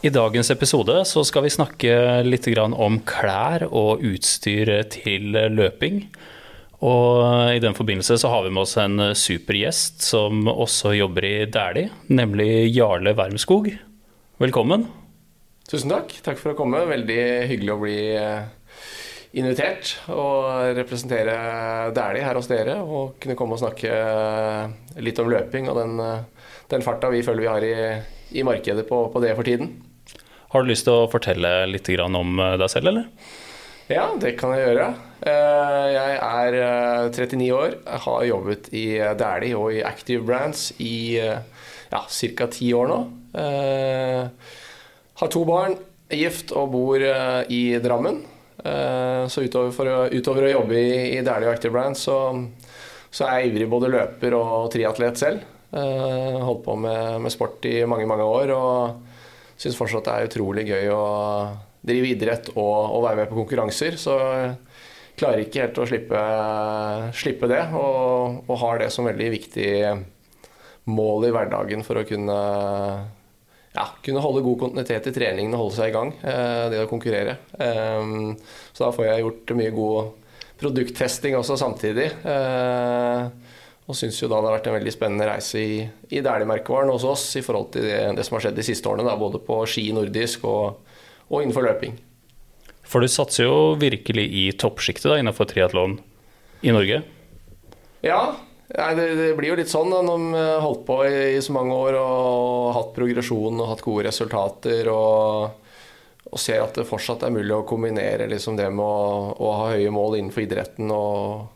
I dagens episode så skal vi snakke litt om klær og utstyr til løping. Og I den forbindelse så har vi med oss en super gjest som også jobber i Dæhlie, nemlig Jarle Wermskog. Velkommen. Tusen takk. Takk for å komme. Veldig hyggelig å bli eh, invitert og representere Dæhlie her hos dere. Og kunne komme og snakke eh, litt om løping og den, eh, den farta vi føler vi har i, i markedet på, på det for tiden. Har du lyst til å fortelle litt om eh, deg selv, eller? Ja, det kan jeg gjøre. Eh, jeg er 39 eh, år. Jeg har jobbet i Dæhlie og i Active Brands i ja, ca. ti år nå. Har to barn, er gift og bor i Drammen. Så utover, for, utover å jobbe i, Dæhlie og Active Brands, så, så, er jeg ivrig både løper og triatlet selv. Holdt på med, med sport i mange, mange år. og syns fortsatt det er utrolig gøy å drive idrett og, og være med på konkurranser. Så klarer ikke helt å slippe, slippe det, og, og, har det som veldig viktig mål i hverdagen for å kunne, ja, kunne holde god kontinuitet i treningen og holde seg i gang. Eh, det å konkurrere. Eh, så da får jeg gjort mye god produkttesting også samtidig. Eh, og syns jo da det har vært en veldig spennende reise i, i Dæhlie-merkevaren hos oss i forhold til det, det, som har skjedd de siste årene, da, både på ski nordisk og, og, innenfor løping. For du satser jo virkelig i toppsjiktet innenfor triatlon i Norge? Ja, det, det, blir jo litt sånn da, når man har holdt på i, i, så mange år og hatt progresjon og hatt gode resultater. og og ser at det fortsatt er mulig å kombinere liksom det med å, å ha høye mål innenfor idretten og,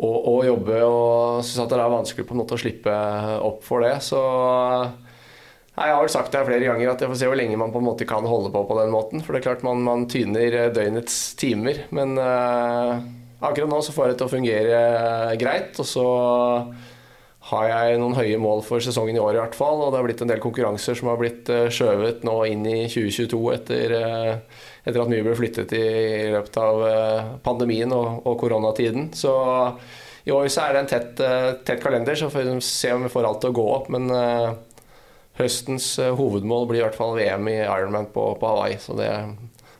og, og jobbe. Og syns at det er vanskelig på en måte å slippe opp for det. Så Nei, jeg har vel sagt det flere ganger at jeg får se hvor lenge man på en måte kan holde på på den måten. For det er klart man, man tyner døgnets timer. Men uh, akkurat nå så får jeg det til å fungere greit. Og så har jeg noen høye mål for sesongen i år i hvert fall. Og det har blitt en del konkurranser som har blitt skjøvet nå inn i 2022 etter uh, etter at mye ble flyttet i, løpet av eh, pandemien og, og, koronatiden. Så i år så er det en tett, eh, tett kalender, så får vi se om vi får alt til å gå opp. Men uh, høstens hovedmål blir i hvert fall VM i Ironman på, på Hawaii, så det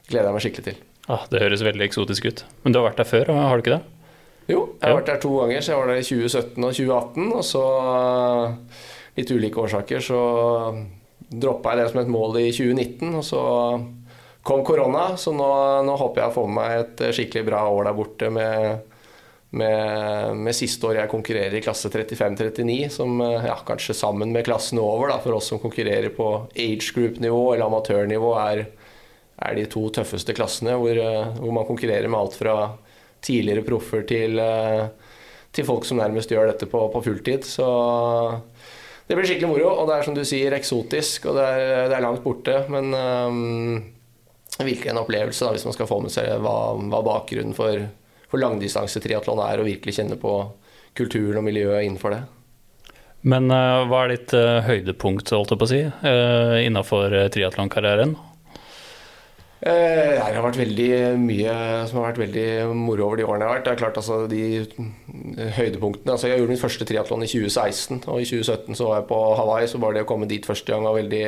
gleder jeg meg skikkelig til. Ah, det høres veldig eksotisk ut. Men du har vært der før, har du ikke det? Jo, jeg har vært der to ganger. Så jeg var der i 2017 og 2018. Og så, litt ulike årsaker, så droppa jeg det som et mål i 2019. Og så kom korona, så nå, nå, håper jeg å få med meg et skikkelig bra år der borte med, med, med siste år jeg konkurrerer i klasse 35-39, som ja, kanskje sammen med klassen over, da, for oss som konkurrerer på age group-nivå eller amatørnivå, er, er, de to tøffeste klassene hvor, hvor, man konkurrerer med alt fra tidligere proffer til, til folk som nærmest gjør dette på, på fulltid. Så det blir skikkelig moro, og det er som du sier, eksotisk, og det er, det er langt borte. Men virkelig en opplevelse da, hvis man skal få med seg hva, hva bakgrunnen for, for langdistansetriatlon er, og virkelig kjenne på kulturen og miljøet innenfor det. Men uh, hva er ditt uh, høydepunkt holdt jeg på å si, uh, innenfor uh, triatlonkarrieren? det har vært veldig mye som har vært veldig moro over de årene jeg har vært. Det er klart altså de høydepunktene altså Jeg gjorde min første triatlon i 2016, og i 2017 så var jeg på Hawaii. Så bare det å komme dit første gang var veldig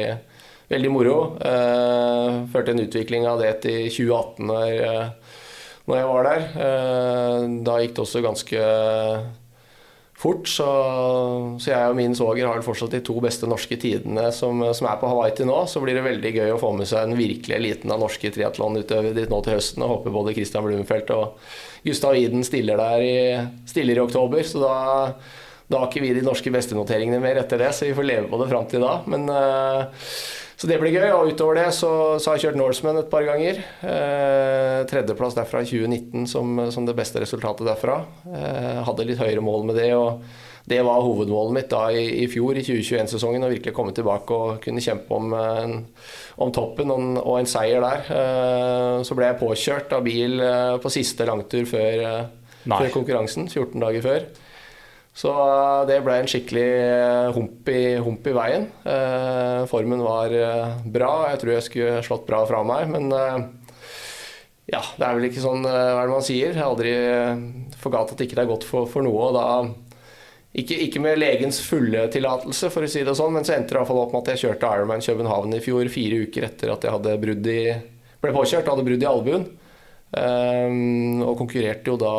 veldig moro. Eh, førte en utvikling av det til 2018 når, eh, når jeg var der. Eh, da gikk det også ganske fort, så, så jeg og min svoger har fortsatt de to beste norske tidene som, som, er på Hawaii til nå. Så blir det veldig gøy å få med seg en virkelig eliten av norske triatlonutøvere dit nå til høsten. Og håper både Christian Blumenfeldt og Gustav Iden stiller der i, stiller i oktober. Så da, da har ikke vi de norske bestenoteringene mer etter det, så vi får leve på det fram til da. Men uh, så det blir gøy. Og utover det så, så har jeg kjørt Norseman et par ganger. Eh, tredjeplass derfra i 2019 som, som, det beste resultatet derfra. Eh, hadde litt høyere mål med det. og det var hovedmålet mitt da i, i fjor, i 2021-sesongen, å virkelig komme tilbake og kunne kjempe om, en, om toppen og en, og en, seier der. Eh, så ble jeg påkjørt av bil eh, på siste langtur før, eh, før konkurransen, 14 dager før. Så eh, det ble en skikkelig eh, hump i, hump i veien. Eh, formen var bra. Jeg tror jeg skulle slått bra fra meg, men ja, det er vel ikke sånn hva er det man sier. Jeg har aldri forgat at ikke det er godt for, for noe. og da ikke, ikke, med legens fulle tillatelse, for å si det sånn, men så endte det i hvert fall opp med at jeg kjørte Ironman København i fjor, fire uker etter at jeg hadde brudd i, ble påkjørt og hadde brudd i albuen. Um, og konkurrerte jo da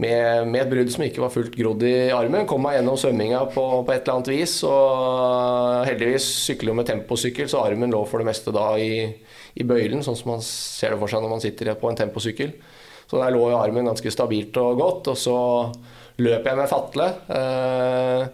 med, med, et brudd som ikke var fullt grodd i armen. Kom meg gjennom svømminga på, på, et eller annet vis. Og heldigvis sykler jo med temposykkel, så armen lå for det meste da i, i bøylen, sånn som man ser det for seg når man sitter på en temposykkel. Så der lå armen ganske stabilt og godt. Og så løp jeg med fatle. Eh,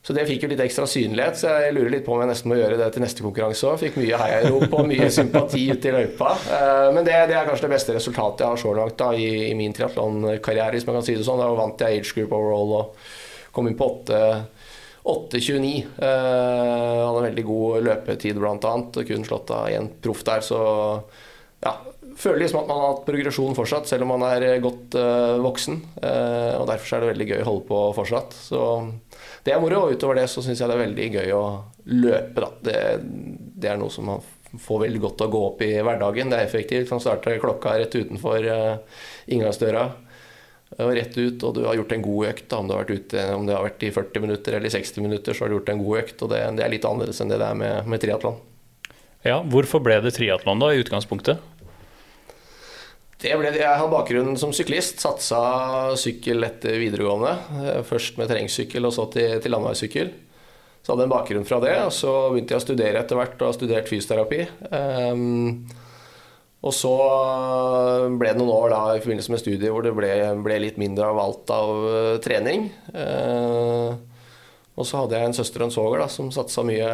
så det fikk jo litt ekstra synlighet, så jeg lurer litt på om jeg nesten må gjøre det til neste konkurranse òg. Fikk mye heiarop og mye sympati ute i løypa. Eh, men det, det, er kanskje det beste resultatet jeg har så langt da, i, i min triatlonkarriere, hvis man kan si det sånn. Da vant jeg age group overall og kom inn på 8.29. Uh, hadde en veldig god løpetid, annet. Kun slått av én proff der, så ja, føler liksom at man har hatt progresjon fortsatt, selv om man er eh, godt uh, voksen. Uh, og Derfor er det veldig gøy å holde på fortsatt. Så det er moro. Og utover det så syns jeg det er veldig gøy å løpe. Da. Det, det, er noe som man får veldig godt å gå opp i hverdagen. Det er effektivt. Man starter klokka rett utenfor uh, inngangsdøra. Og rett ut, og du har gjort en god økt. Om, du har vært ute, om det har vært i 40 minutter eller 60 minutter, så har du gjort en god økt. Og det, det er litt annerledes enn det det er med, med triatlon. Ja, hvorfor ble det triatlon da, i utgangspunktet? Ble, jeg har bakgrunn som syklist. Satsa sykkel etter videregående. Eh, først med terrengsykkel og så til, til landeveissykkel. Så hadde jeg en bakgrunn fra det. Og så begynte jeg å studere etter hvert og har studert fysioterapi. Um, og så ble det noen år da, i forbindelse med studiet hvor det ble, ble litt mindre av alt av uh, trening. Uh, og så hadde jeg en søster og en svoger som satsa mye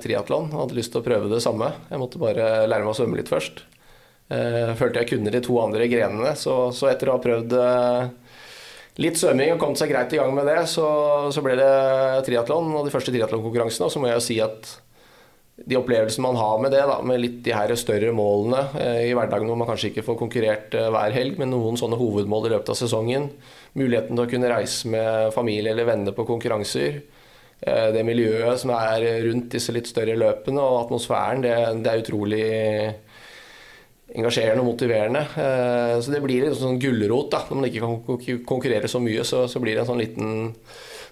triatlon og hadde lyst til å prøve det samme. Jeg måtte bare lære meg å svømme litt først. Uh, følte jeg kunne de to andre grenene. Så, så etter å ha prøvd uh, litt svømming og kommet seg greit i gang med det, så, så ble det triatlon og de første triatlonkonkurransene. Og så må jeg jo si at de opplevelsene man har med det, da, med litt de her større målene uh, i hverdagen hvor man kanskje ikke får konkurrert hver helg, men noen sånne hovedmål i løpet av sesongen. Muligheten til å kunne reise med familie eller venner på konkurranser. Det miljøet som er rundt disse litt større løpene og atmosfæren, det, det er utrolig engasjerende og motiverende. Eh, så det blir en sånn gulrot. da, Når man ikke kan konkurrere så mye, så, så blir det en sånn liten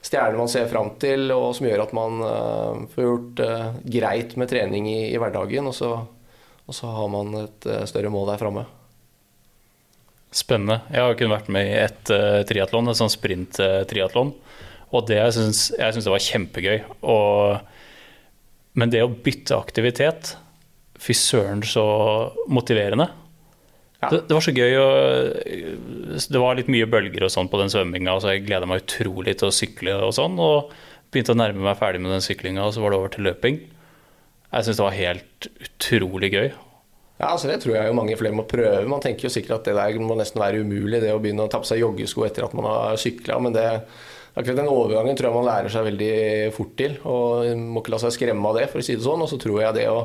stjerne man ser fram til, og som gjør at man uh, får gjort uh, greit med trening i, i hverdagen. Og så, og så, har man et større mål der framme. Spennende. Jeg har kun vært med i et uh, triatlon, et sånn sprint-triatlon. Og det jeg syns det var kjempegøy. Og, men det å bytte aktivitet Fy søren, så motiverende. Ja. Det, det, var så gøy. Og, det var litt mye bølger og sånn på den svømminga, så jeg gleda meg utrolig til å sykle og sånn. Og begynte å nærme meg ferdig med den syklinga, og så var det over til løping. Jeg syns det var helt utrolig gøy. Ja, altså Det tror jeg jo mange flere må prøve. Man tenker jo sikkert at det der må nesten være umulig, det å begynne å ta på seg joggesko etter at man har sykla. Men det, akkurat den overgangen tror jeg man lærer seg veldig fort til. Og må ikke la seg skremme av det, for å si det sånn. Og så tror jeg det å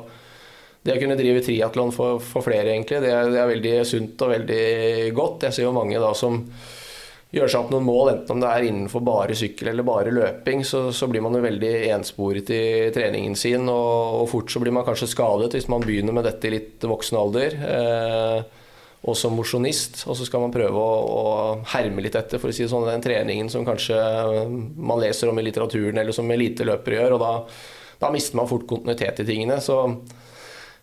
det å kunne drive triatlon for, for, flere, egentlig, det er, det er, veldig sunt og veldig godt. Jeg ser jo mange da som gjør seg opp noen mål, enten om det er innenfor bare sykkel eller bare løping, så, så blir man jo veldig ensporet i treningen sin, og, og, fort så blir man kanskje skadet hvis man begynner med dette i litt voksen alder. Eh, og som mosjonist, og så skal man prøve å, å, herme litt etter, for å si det sånn, den treningen som kanskje man leser om i litteraturen, eller som eliteløpere gjør, og da, da mister man fort kontinuitet i tingene. så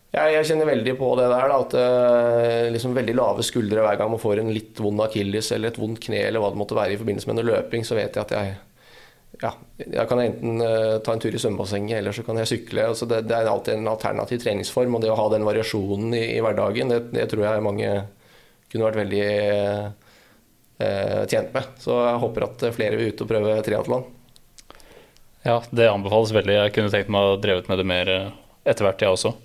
jeg, jeg, kjenner veldig på det der, da, at uh, liksom veldig lave skuldre hver gang man får en litt vond akilles eller et vondt kne eller hva det måtte være i forbindelse med en løping, så vet jeg at jeg ja, jeg kan enten uh, ta en tur i svømmebassenget eller så kan jeg sykle. Altså det, det, er alltid en alternativ treningsform, og det å ha den variasjonen i, i hverdagen, det, det, tror jeg mange kunne vært veldig uh, tjent med. Så jeg håper at flere vil ut og prøve triatlon. Ja, det anbefales veldig. Jeg kunne tenkt meg å drevet med det mer etter hvert, jeg også.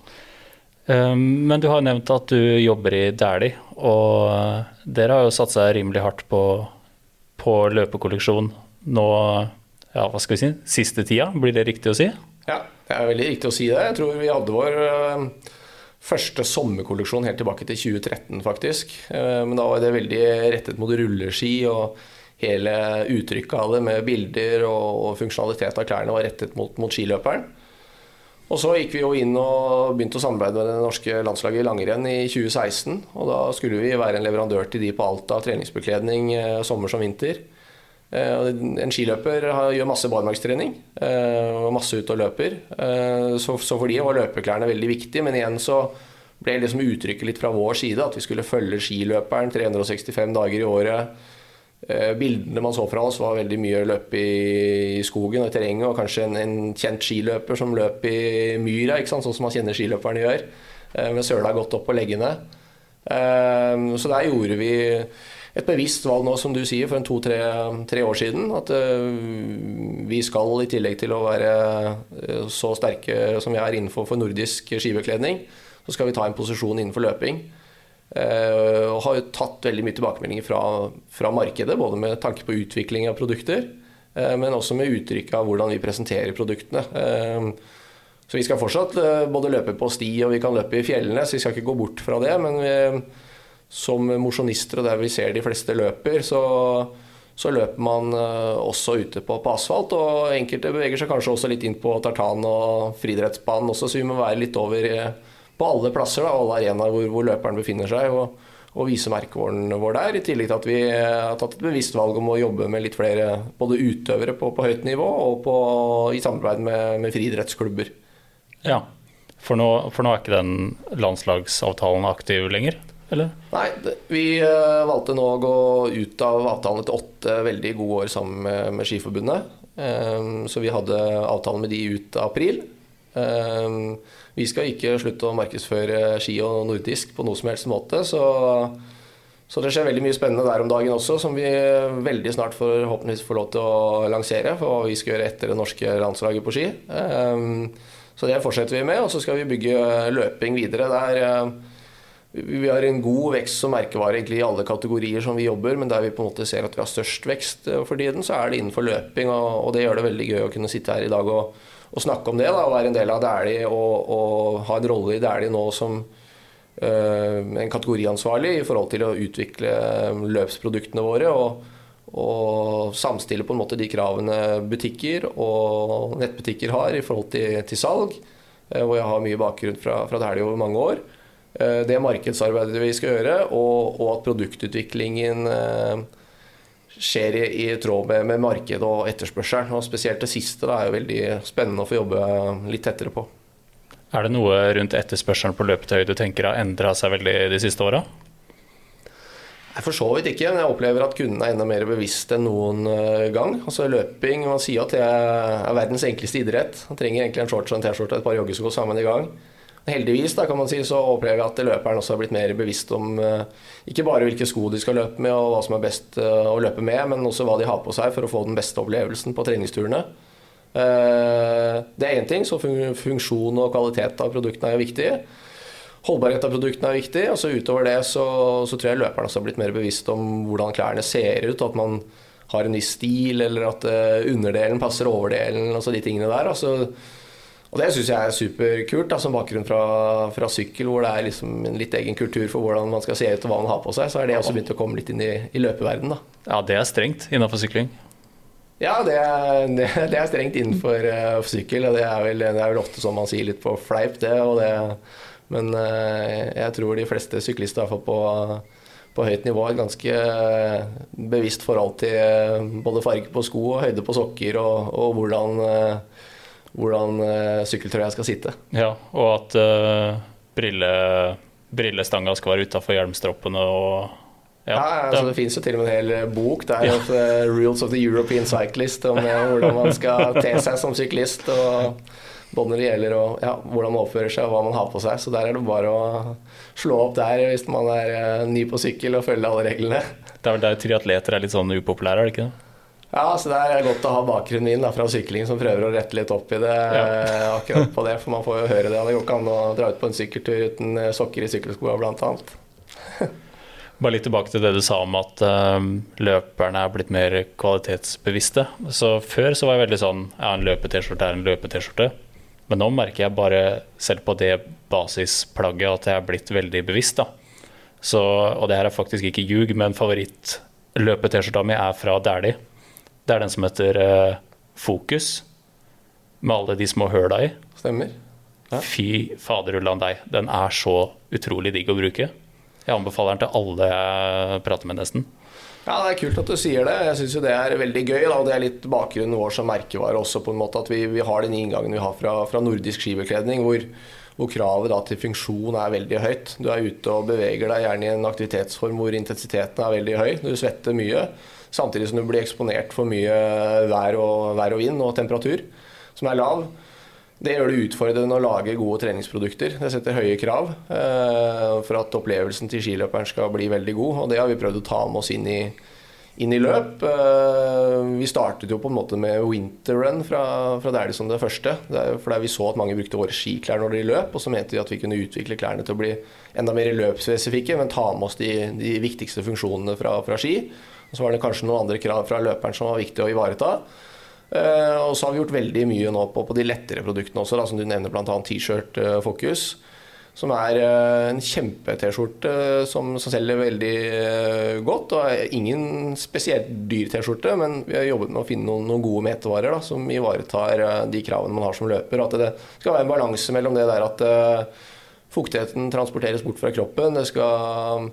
Ehm, men du har nevnt at du jobber i Dæhlie, og dere har jo satt seg rimelig hardt på, på løpekolleksjon nå, ja, hva skal vi si, siste tida, blir det riktig å si? Ja, det er veldig riktig å si det. Jeg tror vi hadde vår ehm, første sommerkolleksjon helt tilbake til 2013, faktisk. Ehm, men da var det veldig rettet mot rulleski, og hele uttrykket av det med bilder og funksjonalitet av klærne var rettet mot, mot skiløperen. Og så gikk vi jo inn og begynte å samarbeide med det norske landslaget i langrenn i 2016. Og da skulle vi være en leverandør til de på alt av treningsbekledning eh, sommer som vinter. En skiløper gjør masse barmarkstrening og masse ut og løper. Så for de var løpeklærne veldig viktige, men igjen så ble liksom uttrykket litt fra vår side at vi skulle følge skiløperen 365 dager i året Eh, bildene man så fra oss, var veldig mye løp i, skogen og i terrenget, og kanskje en, en, kjent skiløper som løp i myra, sånn som man kjenner skiløperne gjør, eh, med søla godt opp på leggene. Eh, så der gjorde vi et bevisst valg nå, som du sier, for en to-tre år siden. At vi skal, i tillegg til å være så sterke som vi er innenfor nordisk skibekledning, så skal vi ta en posisjon innenfor løping. Eh, og har jo tatt veldig mye tilbakemeldinger fra, fra, markedet, både med tanke på utvikling av produkter, eh, men også med uttrykk av hvordan vi presenterer produktene. Eh, så vi skal fortsatt både løpe på sti og vi kan løpe i fjellene, så vi skal ikke gå bort fra det. Men vi, som mosjonister og der vi ser de fleste løper, så, så løper man også ute på, på, asfalt. Og enkelte beveger seg kanskje også litt inn på tartan og friidrettsbanen også, så vi må være litt over på alle plasser, og alle arenaer hvor, hvor, løperen befinner seg. og, og vise merkevåren vår der, i tillegg til at vi har tatt et bevisst valg om å jobbe med litt flere både utøvere på, på høyt nivå og på, i samarbeid med, med friidrettsklubber. Ja, for nå, for nå, er ikke den landslagsavtalen aktiv lenger? Eller? Nei, vi uh, valgte nå å gå ut av avtalen etter åtte veldig gode år sammen med, med Skiforbundet. Um, så vi hadde avtalen med de ut av april. Um, vi skal ikke slutte å markedsføre ski og nordisk på noe som helst måte. Så, så, det skjer veldig mye spennende der om dagen også, som vi veldig snart forhåpentligvis får lov til å lansere for hva vi skal gjøre etter det norske landslaget på ski. Ehm, så det fortsetter vi med, og så skal vi bygge løping videre. Der eh, vi har en god vekst som merkevare egentlig i alle kategorier som vi jobber, men der vi på en måte ser at vi har størst vekst eh, for tiden, så er det innenfor løping, og, det gjør det veldig gøy å kunne sitte her i dag og å snakke om det da, og være en del av Dæhlie og, og, ha en rolle i Dæhlie nå som uh, en kategoriansvarlig i forhold til å utvikle eh, løpsproduktene våre. og og samstille på en måte de kravene butikker og nettbutikker har i forhold til, til salg. Uh, hvor jeg har mye bakgrunn fra, fra Dæhlie over mange år. Uh, det markedsarbeidet vi skal gjøre, og, og at produktutviklingen skjer i, i tråd med, med markedet og etterspørselen. Og spesielt det siste da, er jo veldig spennende å få jobbe litt tettere på. Er det noe rundt etterspørselen på løpetøy du tenker har endra seg veldig de siste åra? For så vidt ikke, men jeg opplever at kundene er enda mer bevisst enn noen eh, gang. Altså Løping Man sier at det er verdens enkleste idrett. Man trenger egentlig en shorts og en T-skjorte og et par joggesko sammen i gang. Heldigvis da, kan man si, så opplever jeg at løperen også har blitt mer bevisst om uh, ikke bare hvilke sko de skal løpe med og hva som er best uh, å løpe med, men også hva de har på seg for å få den beste opplevelsen på treningsturene. Uh, det er én ting, så funksjon og kvalitet av produktene er viktig. Holdbarhet av produktene er viktig. og så Utover det så, så tror jeg løperen også har blitt mer bevisst om hvordan klærne ser ut. At man har en viss stil, eller at underdelen passer overdelen. altså de tingene der. altså og det syns jeg er superkult, da, som bakgrunn fra, fra, sykkel, hvor det er liksom en litt egen kultur for hvordan man skal se ut og hva man har på seg. Så er det også begynt å komme litt inn i, i løpeverdenen. Ja, det er strengt innenfor sykling? Ja, det er, det, det er strengt innenfor uh, sykkel. Og det er, vel, det er vel ofte sånn man sier litt på fleip, det. det men uh, jeg tror de fleste syklister, iallfall på på høyt nivå et ganske eh, bevisst forhold til både farge på sko og høyde på sokker og, og hvordan hvordan uh, sykkeltrøya skal sitte. Ja, og at uh, brille, brillestanga skal være utafor hjelmstroppene og ja, ja altså, det finnes jo til og med en hel bok der ja. uh, 'Rules of the European Cyclist' om hvordan man skal te seg som syklist. og både når det gjelder og, ja, hvordan man oppfører seg og hva man har på seg. Så der er det bare å slå opp der hvis man er ny på sykkel og følge alle reglene. Det er vel der triatleter er litt sånn upopulære, er det ikke det? Ja, så det er godt å ha bakgrunnen min da, fra sykling som prøver å rette litt opp i det. Ja. Eh, akkurat på det, For man får jo høre det. Det går ikke an å dra ut på en sykkeltur uten eh, sokker i sykkelskoa, annet. Bare litt tilbake til det du sa om at uh, løperne er blitt mer kvalitetsbevisste. Så Før så var jeg veldig sånn ja, en løpe-T-skjorte er en løpe-T-skjorte. Men nå merker jeg bare, selv på det basisplagget, at jeg er blitt veldig bevisst. da. Så, og det her er faktisk ikke ljug, men favoritt-løpe-T-skjorta mi er fra Dæhlie. Det er den som heter uh, Fokus, med alle de små høla i. Stemmer. Ja. Fy faderullan deg. Den er så utrolig digg å bruke. Jeg anbefaler den til alle jeg prater med, nesten. Ja, Det er kult at du sier det. Jeg syns det er veldig gøy. Da, Det er litt bakgrunnen vår som merkevare også, på en måte at vi, vi har den inngangen vi har fra, fra nordisk skibekledning, hvor, hvor kravet til funksjon er veldig høyt. Du er ute og beveger deg gjerne i en aktivitetsform hvor intensiteten er veldig høy. Du svetter mye. Samtidig som du blir eksponert for mye vær og, vær og vind og temperatur som er lav. Det gjør det utfordrende å lage gode treningsprodukter. Det setter høye krav eh, for at opplevelsen til skiløperen skal bli veldig god. Og det har vi prøvd å ta med oss inn i, inn i løp. Eh, vi startet jo på en måte med winterrun fra, fra der som det første. for vi så at mange brukte våre skiklær når de løp, og så mente vi at vi kunne utvikle klærne til å bli enda mer løpsspesifikke, men ta med oss de, de viktigste funksjonene fra, fra ski. Og så var det kanskje noen andre krav fra løperen som var viktig å ivareta. Uh, og så har vi gjort veldig mye nå på, på de lettere produktene også, da, som du nevner bl.a. T-shirt uh, Focus. Som er uh, en kjempe-T-skjorte som, som, selger veldig godt. og Ingen spesielt dyr T-skjorte, men vi har jobbet med å finne noen, noen gode metevarer da, som ivaretar de kravene man har som løper. At det skal være en balanse mellom det der at fuktigheten transporteres bort fra kroppen. det skal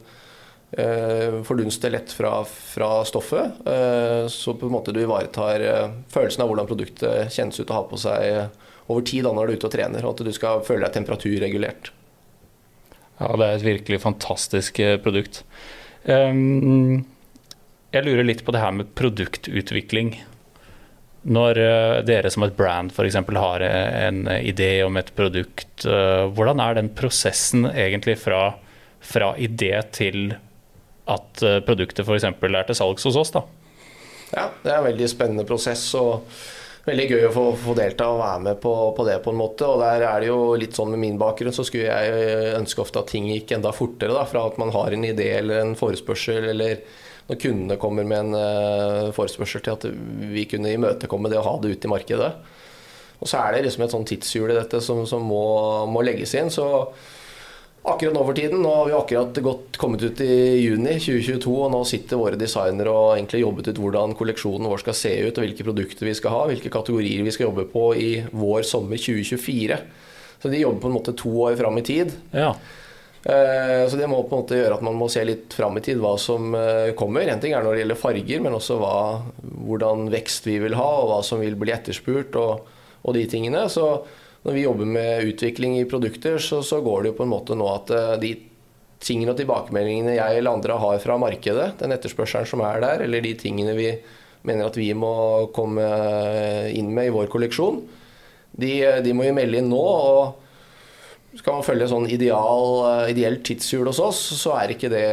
eh, fordunste lett fra, fra stoffet. Eh, så på en måte du ivaretar eh, følelsen av hvordan produktet kjennes ut å ha på seg over tid da når du er ute og trener, og at du skal føle deg temperaturregulert. Ja, det er et virkelig fantastisk eh, produkt. Um, jeg lurer litt på det her med produktutvikling. Når uh, dere som et brand f.eks. har en idé om et produkt, hvordan er den prosessen egentlig fra, fra idé til at eh, produktet f.eks. er til salgs hos oss. da. Ja, det er en veldig spennende prosess. og Veldig gøy å få, få delta og være med på, på, det på en måte. og der er det jo litt sånn Med min bakgrunn så skulle jeg ønske ofte at ting gikk enda fortere. da, Fra at man har en idé eller en forespørsel, eller når kundene kommer med en uh, forespørsel til at vi kunne imøtekomme det å ha det ute i markedet. Og så er det liksom et sånn tidshjul i dette som, som må, må legges inn. så Akkurat nå for tiden. Nå har vi akkurat godt kommet ut i juni 2022, og nå sitter våre designere og egentlig jobbet ut hvordan kolleksjonen vår skal se ut, og hvilke produkter vi skal ha, hvilke kategorier vi skal jobbe på i vår-sommer 2024. Så de jobber på en måte to år fram i tid. Ja. Eh, så det må på en måte gjøre at man må se litt fram i tid hva som eh, kommer. En ting er når det gjelder farger, men også hva, hvordan vekst vi vil ha, og hva som vil bli etterspurt, og, og de tingene. Så når vi jobber med utvikling i produkter, så, så, går det jo på en måte nå at eh, de tingene og tilbakemeldingene jeg eller andre har fra markedet, den etterspørselen som er der, eller de tingene vi mener at vi må komme inn med i vår kolleksjon, de, de må vi melde inn nå. og skal man følge sånn ideal, eh, ideelt tidshjul hos oss, så er ikke det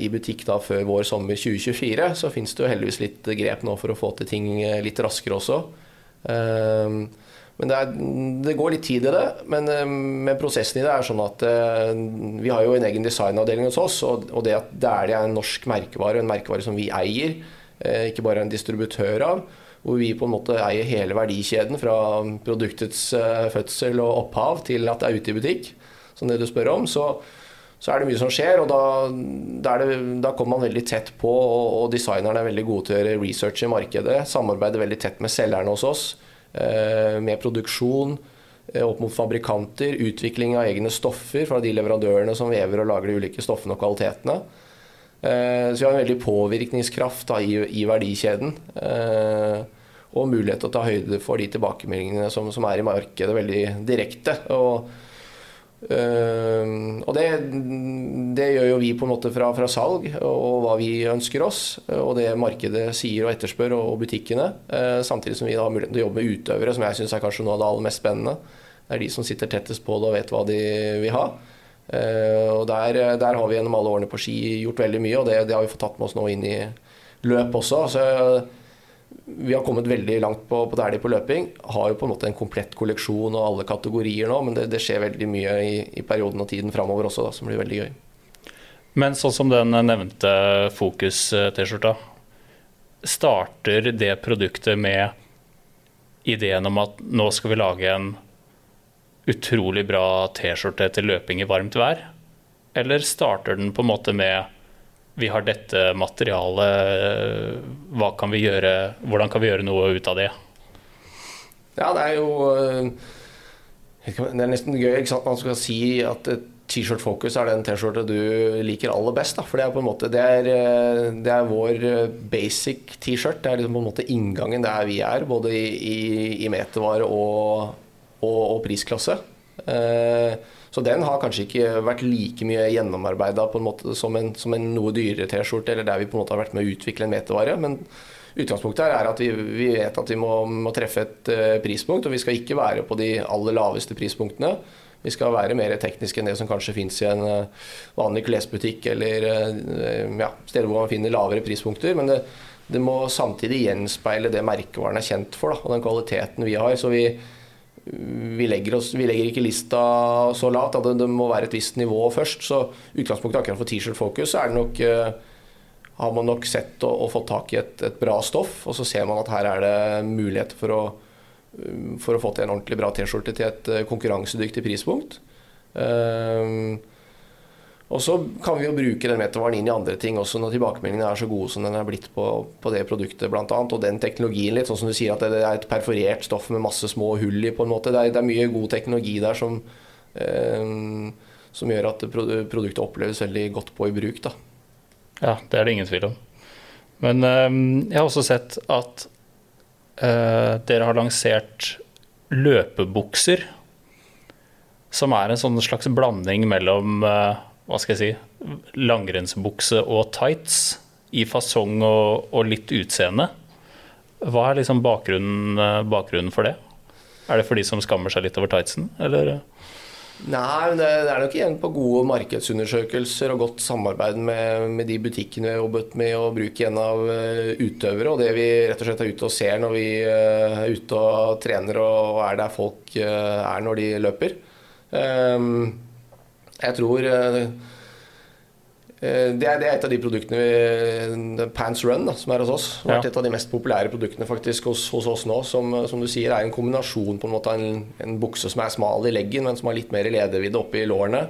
i butikk da før vår sommer 2024. Så fins det jo heldigvis litt grep nå for å få til ting litt raskere også. Um, men det, er, det, går litt tid i det. Men, eh, men, prosessen i det er sånn at uh, vi har jo en egen designavdeling hos oss. Og, det at det er en norsk merkevare, en merkevare som vi eier, uh, ikke bare en distributør av, hvor vi på en måte eier hele verdikjeden fra produktets fødsel og opphav til at det er ute i butikk, som det du spør om, så, så er det mye som skjer. Og da, da, det, da kommer man veldig tett på, og, og designerne er veldig gode til å gjøre research i markedet. Samarbeider veldig tett med selgerne hos oss. Eh, med produksjon eh, opp mot fabrikanter, utvikling av egne stoffer fra de leverandørene som vever og lager de ulike stoffene og kvalitetene. Eh, så vi har en veldig påvirkningskraft da, i, i, verdikjeden. Og mulighet til å ta høyde for de tilbakemeldingene som, som er i markedet veldig direkte. Og og det, det, gjør jo vi på en måte fra, fra, salg og hva vi ønsker oss, og det markedet sier og etterspør, og, og butikkene. Uh, samtidig som vi har muligheten til å jobbe med utøvere, som jeg syns er kanskje noe av det aller mest spennende. Det er de som sitter tettest på det og vet hva de vil ha. Uh, og der, der, har vi gjennom alle årene på ski gjort veldig mye, og det, det har vi fått tatt med oss nå inn i løp også. Så vi har kommet veldig langt på, på Dæhlie på løping. Har jo på en måte en komplett kolleksjon og alle kategorier nå, men det, det skjer veldig mye i, i, perioden og tiden framover også, da, som blir veldig gøy. Men sånn som den nevnte Fokus-T-skjorta, starter det produktet med ideen om at nå skal vi lage en utrolig bra T-skjorte til løping i varmt vær? Eller starter den på en måte med vi har dette materialet, hva kan vi gjøre, hvordan kan vi gjøre noe ut av det? Ja, det er jo eh, Det er nesten gøy ikke sant? man skal si at T-shirt Focus er den T-skjorta du liker aller best. Da. For det er på en måte Det er, eh, det er vår eh, basic T-shirt. Det er liksom på en måte inngangen der vi er, både i, i, i metervare og, og, og prisklasse. Eh, så den har kanskje ikke vært like mye gjennomarbeida som, en, som en noe dyrere T-skjorte, eller der vi på en måte har vært med å utvikle en metervare. Men utgangspunktet her er at vi, vi vet at vi må, må treffe et uh, prispunkt, og vi skal ikke være på de aller laveste prispunktene. Vi skal være mer tekniske enn det som kanskje fins i en uh, vanlig klesbutikk eller uh, ja, steder hvor man finner lavere prispunkter. Men det, det, må samtidig gjenspeile det merkevaren er kjent for, da, og den kvaliteten vi har. Så vi, vi, legger oss, vi legger ikke lista så lavt det, det, må være et visst nivå først. Så utgangspunktet akkurat for T-shirt Focus er det nok har man nok sett og, og fått tak i et, et, bra stoff, og så ser man at her er det muligheter for å, um, for å få til en ordentlig bra T-skjorte til et uh, konkurransedyktig prispunkt. Um, og så kan vi jo bruke den metervaren inn i andre ting også når tilbakemeldingene er så gode som den er blitt på, på det produktet bl.a. Og den teknologien litt, sånn som du sier at det er et perforert stoff med masse små hull i på en måte. Det er, det er mye god teknologi der som, eh, som gjør at produktet oppleves veldig godt på i bruk. da. Ja, det er det ingen tvil om. Men eh, jeg har også sett at eh, dere har lansert løpebukser. Som er en sånn slags blanding mellom uh, hva skal jeg si, langrennsbukse og tights. I fasong og, og litt utseende. Hva er liksom bakgrunnen, uh, bakgrunnen, for det? Er det for de som skammer seg litt over tightsen, eller? Nei, men det, er nok igjen på gode markedsundersøkelser og godt samarbeid med, med de butikkene vi har jobbet med å bruke igjen av uh, utøvere. Og det vi rett og slett er ute og ser når vi uh, er ute og trener og er der folk er når de løper. Um, jeg tror Eh, det er, det er, et av de produktene vi, Pants Run, da, som er hos oss. Har vært et av de mest populære produktene faktisk hos, hos oss nå. Som, som, du sier er en kombinasjon på en måte av en, en, bukse som er smal i leggen, men som har litt mer ledevidde oppi lårene.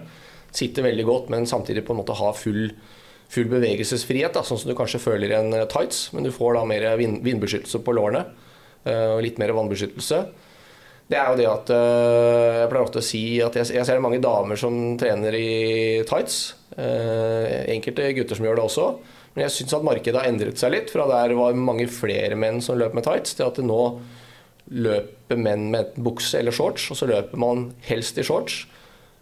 Sitter veldig godt, men samtidig på en måte har full, full bevegelsesfrihet. Da, sånn som du kanskje føler i en eh, tights, men du får da mer vind, vindbeskyttelse på lårene. Eh, og litt mer vannbeskyttelse det er jo det at Jeg pleier ofte å si at jeg, jeg ser mange damer som trener i tights. Eh, enkelte gutter som gjør det også. Men jeg syns at markedet har endret seg litt. Fra der var mange flere menn som løp med tights, til at det nå løper menn med enten bukse eller shorts, og så løper man helst i shorts.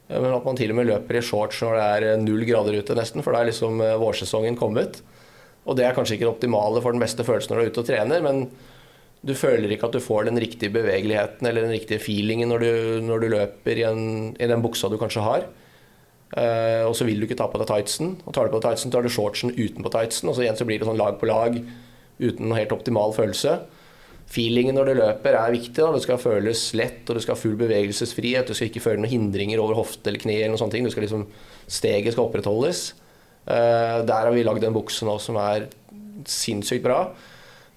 Eh, men at man til og med løper i shorts når det er null grader ute, nesten, for da er liksom eh, vårsesongen kommet. Og det er kanskje ikke det optimale for den beste følelsen når du er ute og trener, men du føler ikke at du får den riktige bevegeligheten eller den riktige feelingen når du, når du løper i, en, i den buksa du kanskje har. Uh, og så vil du ikke ta på deg tightsen. Og tar du på deg tightsen, tar du shortsen utenpå tightsen. Og så igjen så blir det sånn lag på lag uten noen helt optimal følelse. Feelingen når du løper er viktig. Da. Det skal føles lett, og du skal ha full bevegelsesfrihet. Du skal ikke føle noen hindringer over hofte eller kne. eller noen sånne ting. Du skal liksom, steget skal opprettholdes. Uh, der har vi lagd en bukse nå som er sinnssykt bra.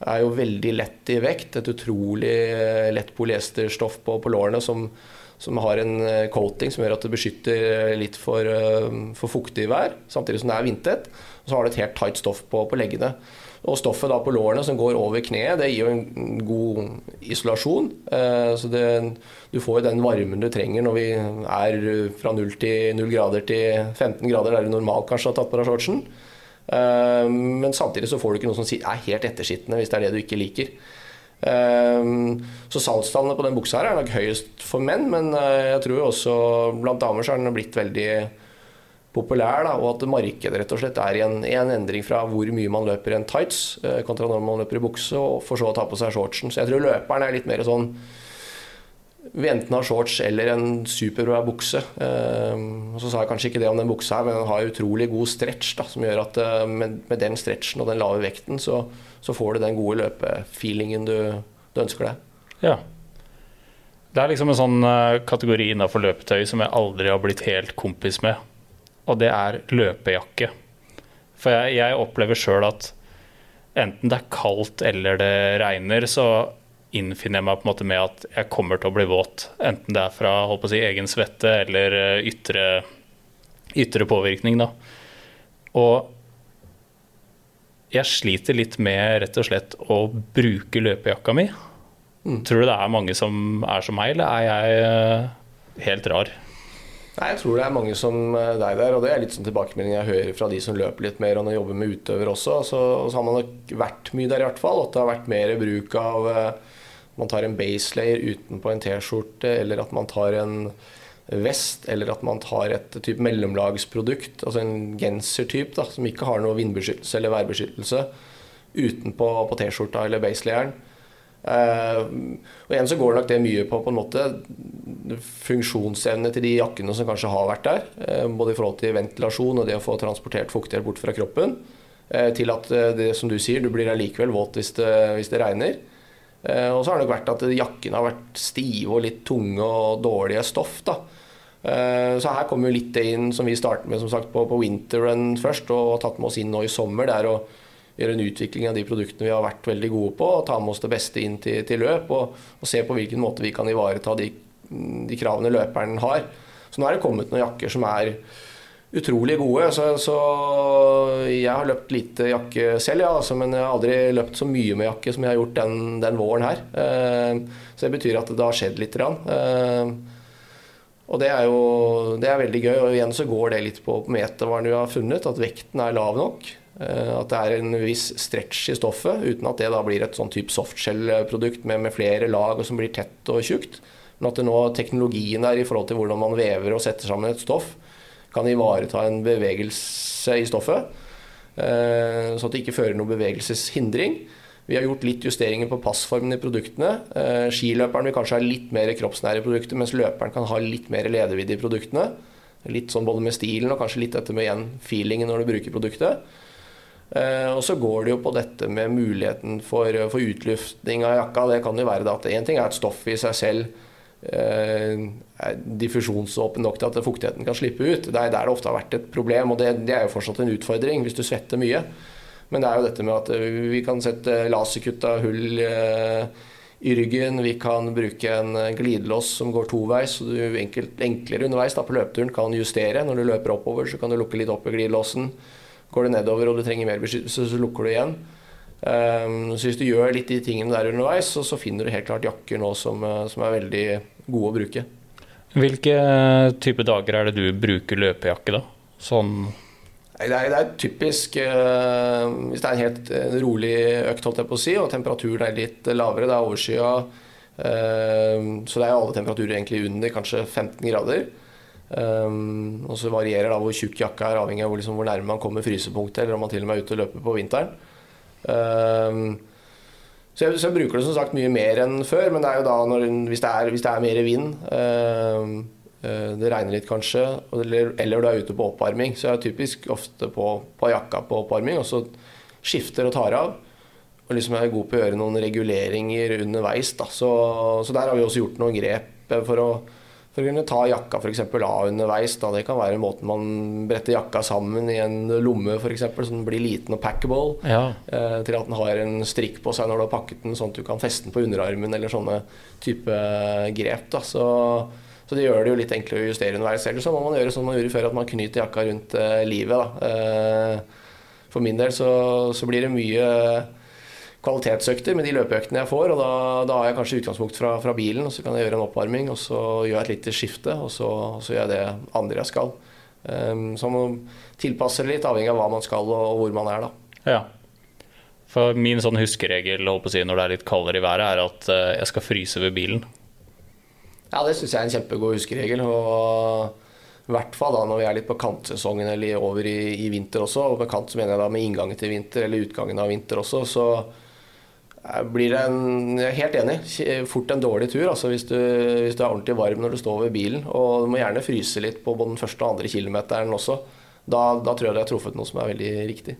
Er jo veldig lett i vekt. Et utrolig eh, lett polyesterstoff på, på lårene som som har en eh, coating som gjør at det beskytter eh, litt for, for fuktig vær, samtidig som det er vindtett. Og så har du et helt tight stoff på, på leggene. Og stoffet da på lårene som går over kneet, det gir jo en god isolasjon. Så det, du får jo den varmen du trenger når vi er fra 0, til, 0 grader til 15 grader, der du normalt kanskje har tatt på deg shortsen. Men samtidig så får du ikke noe som er helt ettersittende, hvis det er det du ikke liker. Ehm, så salgstallene på den buksa her er nok høyest for menn, men eh, jeg tror også blant damer så er den blitt veldig populær, da, og at markedet rett og slett er i en, en, endring fra hvor mye man løper i en tights eh, kontra når man løper i bukse, og for så å ta på seg shortsen. Så jeg tror løperen er litt mer sånn vi enten har shorts eller en superbra bukse. Um, så sa jeg kanskje ikke det om den buksa, her, men den har utrolig god stretch. Da, som gjør at uh, med, med, den stretchen og den lave vekten, så, så får du den gode løpefeelingen du, du, ønsker deg. Ja. Det er liksom en sånn uh, kategori innafor løpetøy som jeg aldri har blitt helt kompis med. Og det er løpejakke. For jeg, jeg opplever sjøl at enten det er kaldt eller det regner, så innfinner jeg meg på en måte med at jeg kommer til å bli våt. Enten det er fra si, egen svette eller eh, ytre, ytre påvirkning. Da. Og jeg sliter litt med rett og slett å bruke løpejakka mi. Mm. Tror du det er mange som er som meg, eller er jeg eh, helt rar? Nei, Jeg tror det er mange som eh, deg der, og det er litt sånn tilbakemelding jeg hører fra de som løper litt mer og jobber med utøver også. Så, så har man nok vært mye der i hvert fall. At det har vært mer bruk av man tar en base layer utenpå en T-skjorte, eller at man tar en vest, eller at man tar et type mellomlagsprodukt, altså en gensertype som ikke har noe vindbeskyttelse eller værbeskyttelse, utenpå på T-skjorta eller baselayeren. Uh, og igjen så går nok det mye på på en måte funksjonsevne til de jakkene som kanskje har vært der. Uh, både i forhold til ventilasjon og det å få transportert fuktighet bort fra kroppen. Uh, til at det som du sier, du blir allikevel våt hvis det, hvis det regner. Og så har det nok vært at jakkene har vært stive og litt tunge og dårlige stoff. da. Så her kommer jo litt det inn som vi startet med som sagt, på, på winterrun først, og har tatt med oss inn nå i sommer. Det er å gjøre en utvikling av de produktene vi har vært veldig gode på, og ta med oss det beste inn til, til løp. Og, og, se på hvilken måte vi kan ivareta de, de, kravene løperen har. Så nå er det kommet noen jakker som er utrolig gode. Så, så jeg har løpt lite jakke selv, ja, altså, men jeg har aldri løpt så mye med jakke som jeg har gjort den, den våren her. Eh, så det betyr at det har skjedd litt. Eh, og det er jo det er veldig gøy. Og igjen så går det litt på metervaren du har funnet, at vekten er lav nok. Eh, at det er en viss stretch i stoffet, uten at det da blir et sånn type softshell-produkt med, med, flere lag og som blir tett og tjukt. Men at det nå teknologien der i forhold til hvordan man vever og setter sammen et stoff, kan ivareta en bevegelse i stoffet. Eh, så at det ikke fører noen bevegelseshindring. Vi har gjort litt justeringer på passformen i produktene. Eh, skiløperen vil kanskje ha litt mer kroppsnære produkter, mens løperen kan ha litt mer ledevidde i produktene. Litt sånn både med stilen og kanskje litt dette med igjen feelingen når du bruker produktet. Eh, og så går det jo på dette med muligheten for, for utluftning av jakka. Det kan jo være at én ting er at stoffet i seg selv eh, diffusjonsåpen nok til at fuktigheten kan slippe ut. Det er der det ofte har vært et problem, og det, det er jo fortsatt en utfordring hvis du svetter mye. Men det er jo dette med at eh, vi kan sette laserkutta hull eh, i ryggen. Vi kan bruke en glidelås som går toveis, så du enkelt, enklere underveis da, på løpeturen kan justere. Når du løper oppover, så kan du lukke litt opp i glidelåsen. Går du nedover og du trenger mer beskyttelse, så lukker du igjen. Så hvis du gjør litt de tingene der underveis, så, så finner du helt klart jakker nå som, eh, som, er veldig gode å bruke. Hvilke type dager er det du bruker løpejakke, da? Sånn det er, det er, typisk uh, Hvis det er en helt uh, rolig økt, holdt jeg på å si, og temperaturen er litt lavere, det er overskya, uh, så det er alle temperaturer egentlig under kanskje 15 grader. Um, og så varierer da hvor tjukk jakka er, avhengig av hvor, liksom, hvor nærme man kommer frysepunktet, eller om man til og med er ute og løper på vinteren. Um, så, jeg, så jeg, bruker det som sagt mye mer enn før, men det er jo da når, hvis, det er, hvis det er mer vind øh, øh, Det regner litt kanskje, eller, eller, du er ute på oppvarming, så jeg er typisk ofte på, på jakka på oppvarming, og så skifter og tar av. Og liksom er god på å gjøre noen reguleringer underveis. Da. Så, så der har vi også gjort noen grep for å for å kunne ta jakka for eksempel, av underveis. Da. Det kan være måten man bretter jakka sammen i en lomme for eksempel, så den blir liten og packable. Ja. Eh, til at den har en strikk på seg når du har pakket den, sånn at du kan feste den på underarmen eller sånne type grep. Da. Så, så det gjør det jo litt enklere å justere underveis. Eller så må man gjøre som man gjorde før, at man knyter jakka rundt eh, livet. Eh, for min del så, så blir det mye kvalitetsøkter med de løpeøktene jeg får. og Da, da har jeg kanskje utgangspunkt fra, fra, bilen, og så kan jeg gjøre en oppvarming, og så gjør jeg et lite skifte, og så, så gjør jeg det andre jeg skal. Um, så man tilpasser det litt, avhengig av hva man skal og, og hvor man er. da. Ja. For min sånn huskeregel si, når det er litt kaldere i været, er at uh, jeg skal fryse ved bilen. Ja, det syns jeg er en kjempegod huskeregel. og i hvert fall da når vi er litt på kantsesongen eller over i, i vinter også. Og med kant så mener jeg da med inngangen til vinter eller utgangen av vinter også. Så blir det en Jeg er helt enig. Fort en dårlig tur altså hvis, du, hvis, du, er ordentlig varm når du står ved bilen. Og du må gjerne fryse litt på både den første og andre kilometeren også. Da, da tror jeg du har truffet noe som er veldig riktig.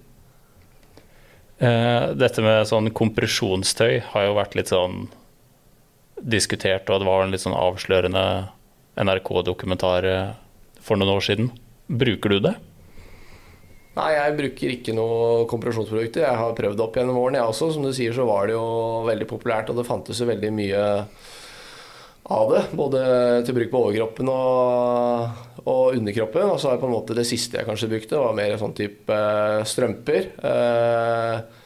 Uh, dette med sånn kompresjonstøy har jo vært litt sånn diskutert, og det var en litt sånn avslørende NRK-dokumentar eh, for noen år siden. Bruker du det? Nei, jeg bruker ikke noe kompresjonsprodukter. Jeg har prøvd opp gjennom årene, jeg også. Som du sier, så var det jo veldig populært, og det fantes jo veldig mye av det. Både til bruk på overkroppen og, og underkroppen. Og så har jeg på en måte det siste jeg kanskje brukte, var mer sånn type eh, strømper. Eh,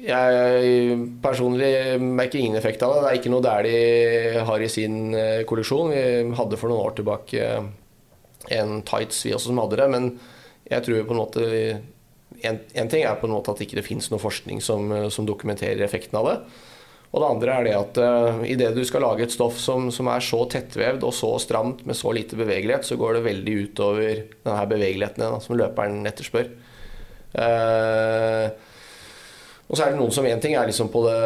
jeg personlig merker ingen effekt av det. Det er ikke noe der de har i sin eh, kolleksjon. Vi hadde for noen år tilbake en tights, vi også, som hadde det. Men jeg tror på en måte en, en ting er på en måte at det ikke finnes noe forskning som, som, dokumenterer effekten av det. Og det andre er det at uh, idet du skal lage et stoff som, som, er så tettvevd og så stramt med så lite bevegelighet, så går det veldig utover denne bevegeligheten da, som løperen etterspør. Uh, og så er det noen som én ting er liksom på det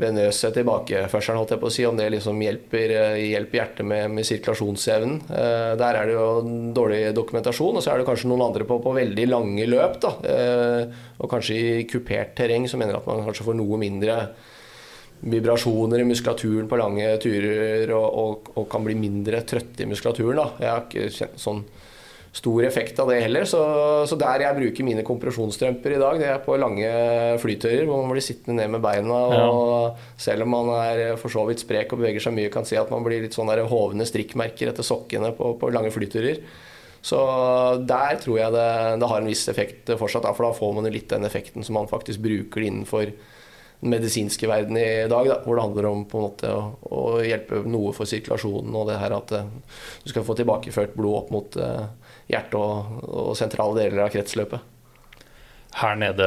venøse tilbakeførselen, holdt jeg på å si, om det liksom hjelper, eh, hjelper hjertet med, med sirkulasjonsevnen. Eh, der er det jo dårlig dokumentasjon. Og så er det kanskje noen andre på, på veldig lange løp, da. Eh, og kanskje i kupert terreng, som mener at man kanskje får noe mindre vibrasjoner i muskulaturen på lange turer, og, og, og kan bli mindre trøtte i muskulaturen. da. Jeg har ikke kjent sånn stor effekt av det heller. Så, så, der jeg bruker mine kompresjonsstrømper i dag, det er på lange flytøyer hvor man blir sittende ned med beina. Og ja. selv om man er for så vidt sprek og beveger seg mye, kan si at man blir litt sånn der hovne strikkmerker etter sokkene på, på lange flyturer. Så der tror jeg det, det har en viss effekt fortsatt, for da får man litt den effekten som man faktisk bruker innenfor den medisinske verden i dag, da, hvor det handler om måte å, å, hjelpe noe for sirkulasjonen og det her at uh, du skal få tilbakeført blod opp mot uh, hjerte og, og, sentrale deler av kretsløpet. Her nede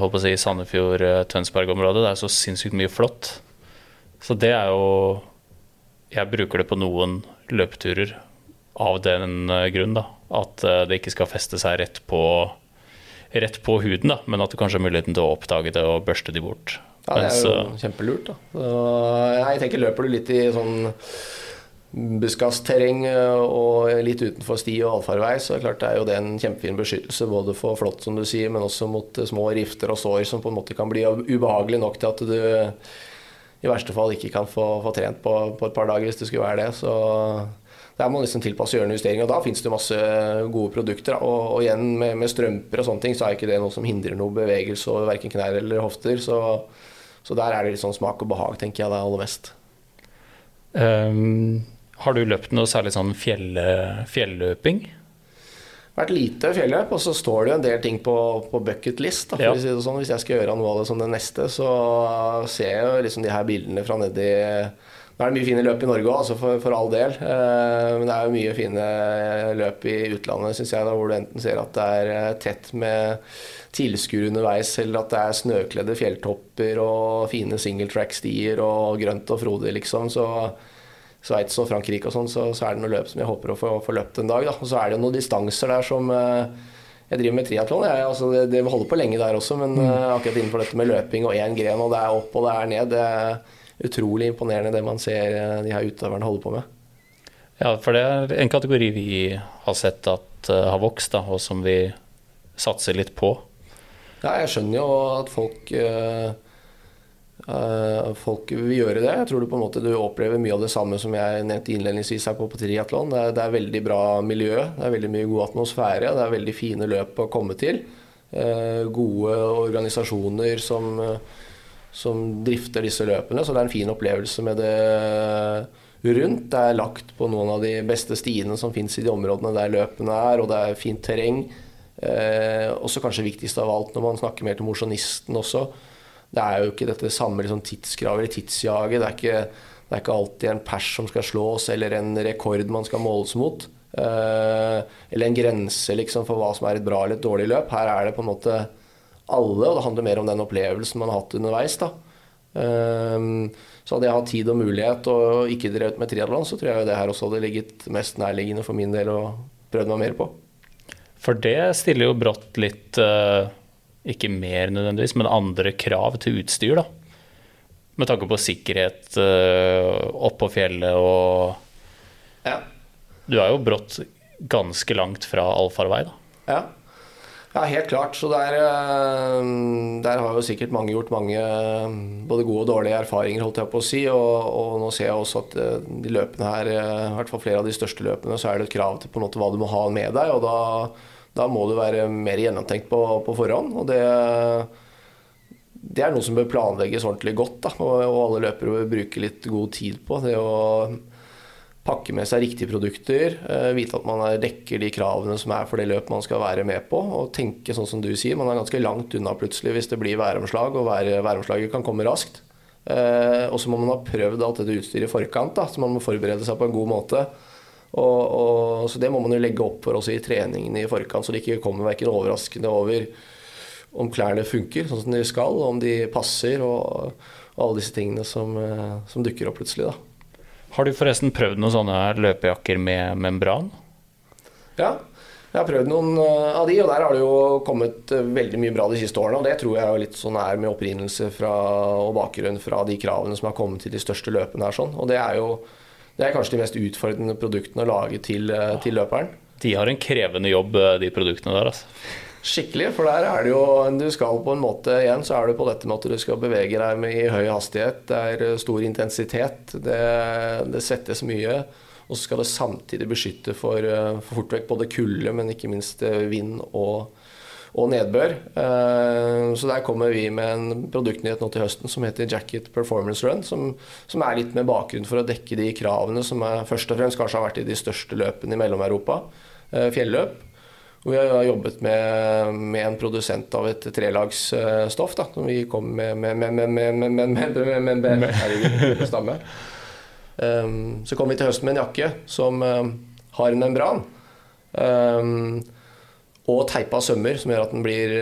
holdt på å si, Sandefjord-Tønsberg-området, det er så sinnssykt mye flott. Så det er jo Jeg bruker det på noen løpeturer av den eh, grunn, da. At eh, det ikke skal feste seg rett på, rett på huden, da. men at du kanskje har muligheten til å oppdage det og børste de bort. Ja, det er jo kjempelurt. da. Så, jeg tenker Løper du litt i sånn buskasterreng eh, og litt utenfor sti og allfarvei, så er det klart det er jo det en kjempefin beskyttelse både for flått, som du sier, men også mot eh, små rifter og sår som på en måte kan bli ubehagelig nok til at du i verste fall ikke kan få, få trent på, på, et par dager hvis det skulle være det. Så der må man liksom tilpasse og gjøre en justering. Og da finnes det masse gode produkter. Og, og igjen med, med, strømper og sånne ting, så er ikke det noe som hindrer noe bevegelse over verken knær eller hofter. Så, så, der er det litt sånn smak og behag, tenker jeg det er aller mest. Um, har du løpt noe særlig sånn fjell, fjelløping? vært lite fjelløp, og så står det jo en del ting på, på bucket list. Da, ja. si sånn. Hvis jeg skal gjøre noe av det som det neste, så ser jeg jo liksom de her bildene fra nedi Nå er det mye fine løp i Norge òg, altså for, for, all del. Eh, men det er jo mye fine løp i utlandet, syns jeg, da, hvor du enten ser at det er eh, tett med tilskuere underveis, eller at det er snøkledde fjelltopper og fine singletrack-stier og grønt og frodig, liksom. Så Sveits og Frankrike og sånn, så, så, er det noen løp som jeg håper å få, få løpt en dag. Da. Og så er det jo noen distanser der som uh, Jeg driver med triatlon. Altså, det, det, holder på lenge der også, men uh, akkurat innenfor dette med løping og én gren, og det er opp og det er ned, det er utrolig imponerende det man ser uh, de her utøverne holder på med. Ja, for det er en kategori vi har sett at har vokst, da, og som vi satser litt på. Ja, jeg skjønner jo at folk uh, Uh, folk vil gjøre det. Jeg tror du på en måte du opplever mye av det samme som jeg nevnte innledningsvis her på, på triatlon. Det, det, er veldig bra miljø, det er veldig mye god atmosfære, det er veldig fine løp å komme til. Uh, gode organisasjoner som, som, drifter disse løpene, så det er en fin opplevelse med det rundt. Det er lagt på noen av de beste stiene som fins i de områdene der løpene er, og det er fint terreng. Uh, også kanskje viktigst av alt når man snakker mer til mosjonisten også det er jo ikke dette samme liksom, tidskravet eller tidsjaget. Det er, ikke, det er ikke alltid en pers som skal slås, eller en rekord man skal måles mot. Uh, eller en grense liksom, for hva som er et bra eller et dårlig løp. Her er det på en måte alle, og det handler mer om den opplevelsen man har hatt underveis. da. Uh, så hadde jeg hatt tid og mulighet og ikke drevet med triatlon, så tror jeg det her også hadde ligget mest nærliggende for min del å prøve meg mer på. For det stiller jo brått litt uh ikke mer nødvendigvis, men andre krav til utstyr, da. Med tanke på sikkerhet uh, oppå fjellet og ja. Du er jo brått ganske langt fra allfarvei, da. Ja. ja, helt klart. Så der, eh, der, har jo sikkert mange gjort mange både gode og dårlige erfaringer, holdt jeg på å si. Og, og nå ser jeg også at eh, de løpene her, i hvert fall flere av de største løpene, så er det et krav til på en måte hva du må ha med deg. og da da må du være mer gjennomtenkt på, på forhånd. og det, det er noe som bør planlegges ordentlig godt. Da, og, og alle løpere bør bruke litt god tid på. Det å pakke med seg riktige produkter, eh, vite at man dekker de kravene som er for det løpet man skal være med på, og tenke sånn som du sier. Man er ganske langt unna plutselig hvis det blir væromslag, og vær, væromslaget kan komme raskt. Eh, og så må man ha prøvd alt dette utstyret i forkant, da, så man må forberede seg på en god måte. Og, og, så det må man jo legge opp for også i treningen i forkant, så det ikke kommer verken overraskende over om klærne funker sånn som de skal, om de passer og, og alle disse tingene som, eh, som, dukker opp plutselig. da. Har du forresten prøvd noen sånne løpejakker med membran? Ja, jeg har prøvd noen eh, av de, og der har det jo kommet eh, veldig mye bra de siste årene. Og det tror jeg er litt sånn er med opprinnelse fra, og bakgrunn fra de kravene som har kommet til de største løpene her. Sånn. Og det er jo det er kanskje de mest utfordrende produktene å lage til, til løperen. De har en krevende jobb, de produktene der. altså. Skikkelig, for der er det jo Du skal på en måte igjen så er det på dette med at du skal bevege deg med i høy hastighet. Det er eh, stor intensitet. Det, det settes mye. Og så skal det samtidig beskytte for, eh, for fort vekk både kulde, men ikke minst eh, vind og, og nedbør. Så der kommer vi med en produktnyhet nå til høsten som heter Jacket Performance Run. Som, som er litt med bakgrunn for å dekke de kravene som er, først og fremst kanskje har vært i de største løpene i Mellom-Europa. Fjelløp. Vi har jobbet med, med, en produsent av et trelagsstoff. Da, som vi kom med med, med, med, med, med, med, med Herregud, stamme. Um, så kom vi til høsten med en jakke som um, har en membran. Um, og teipa sømmer, som gjør at den blir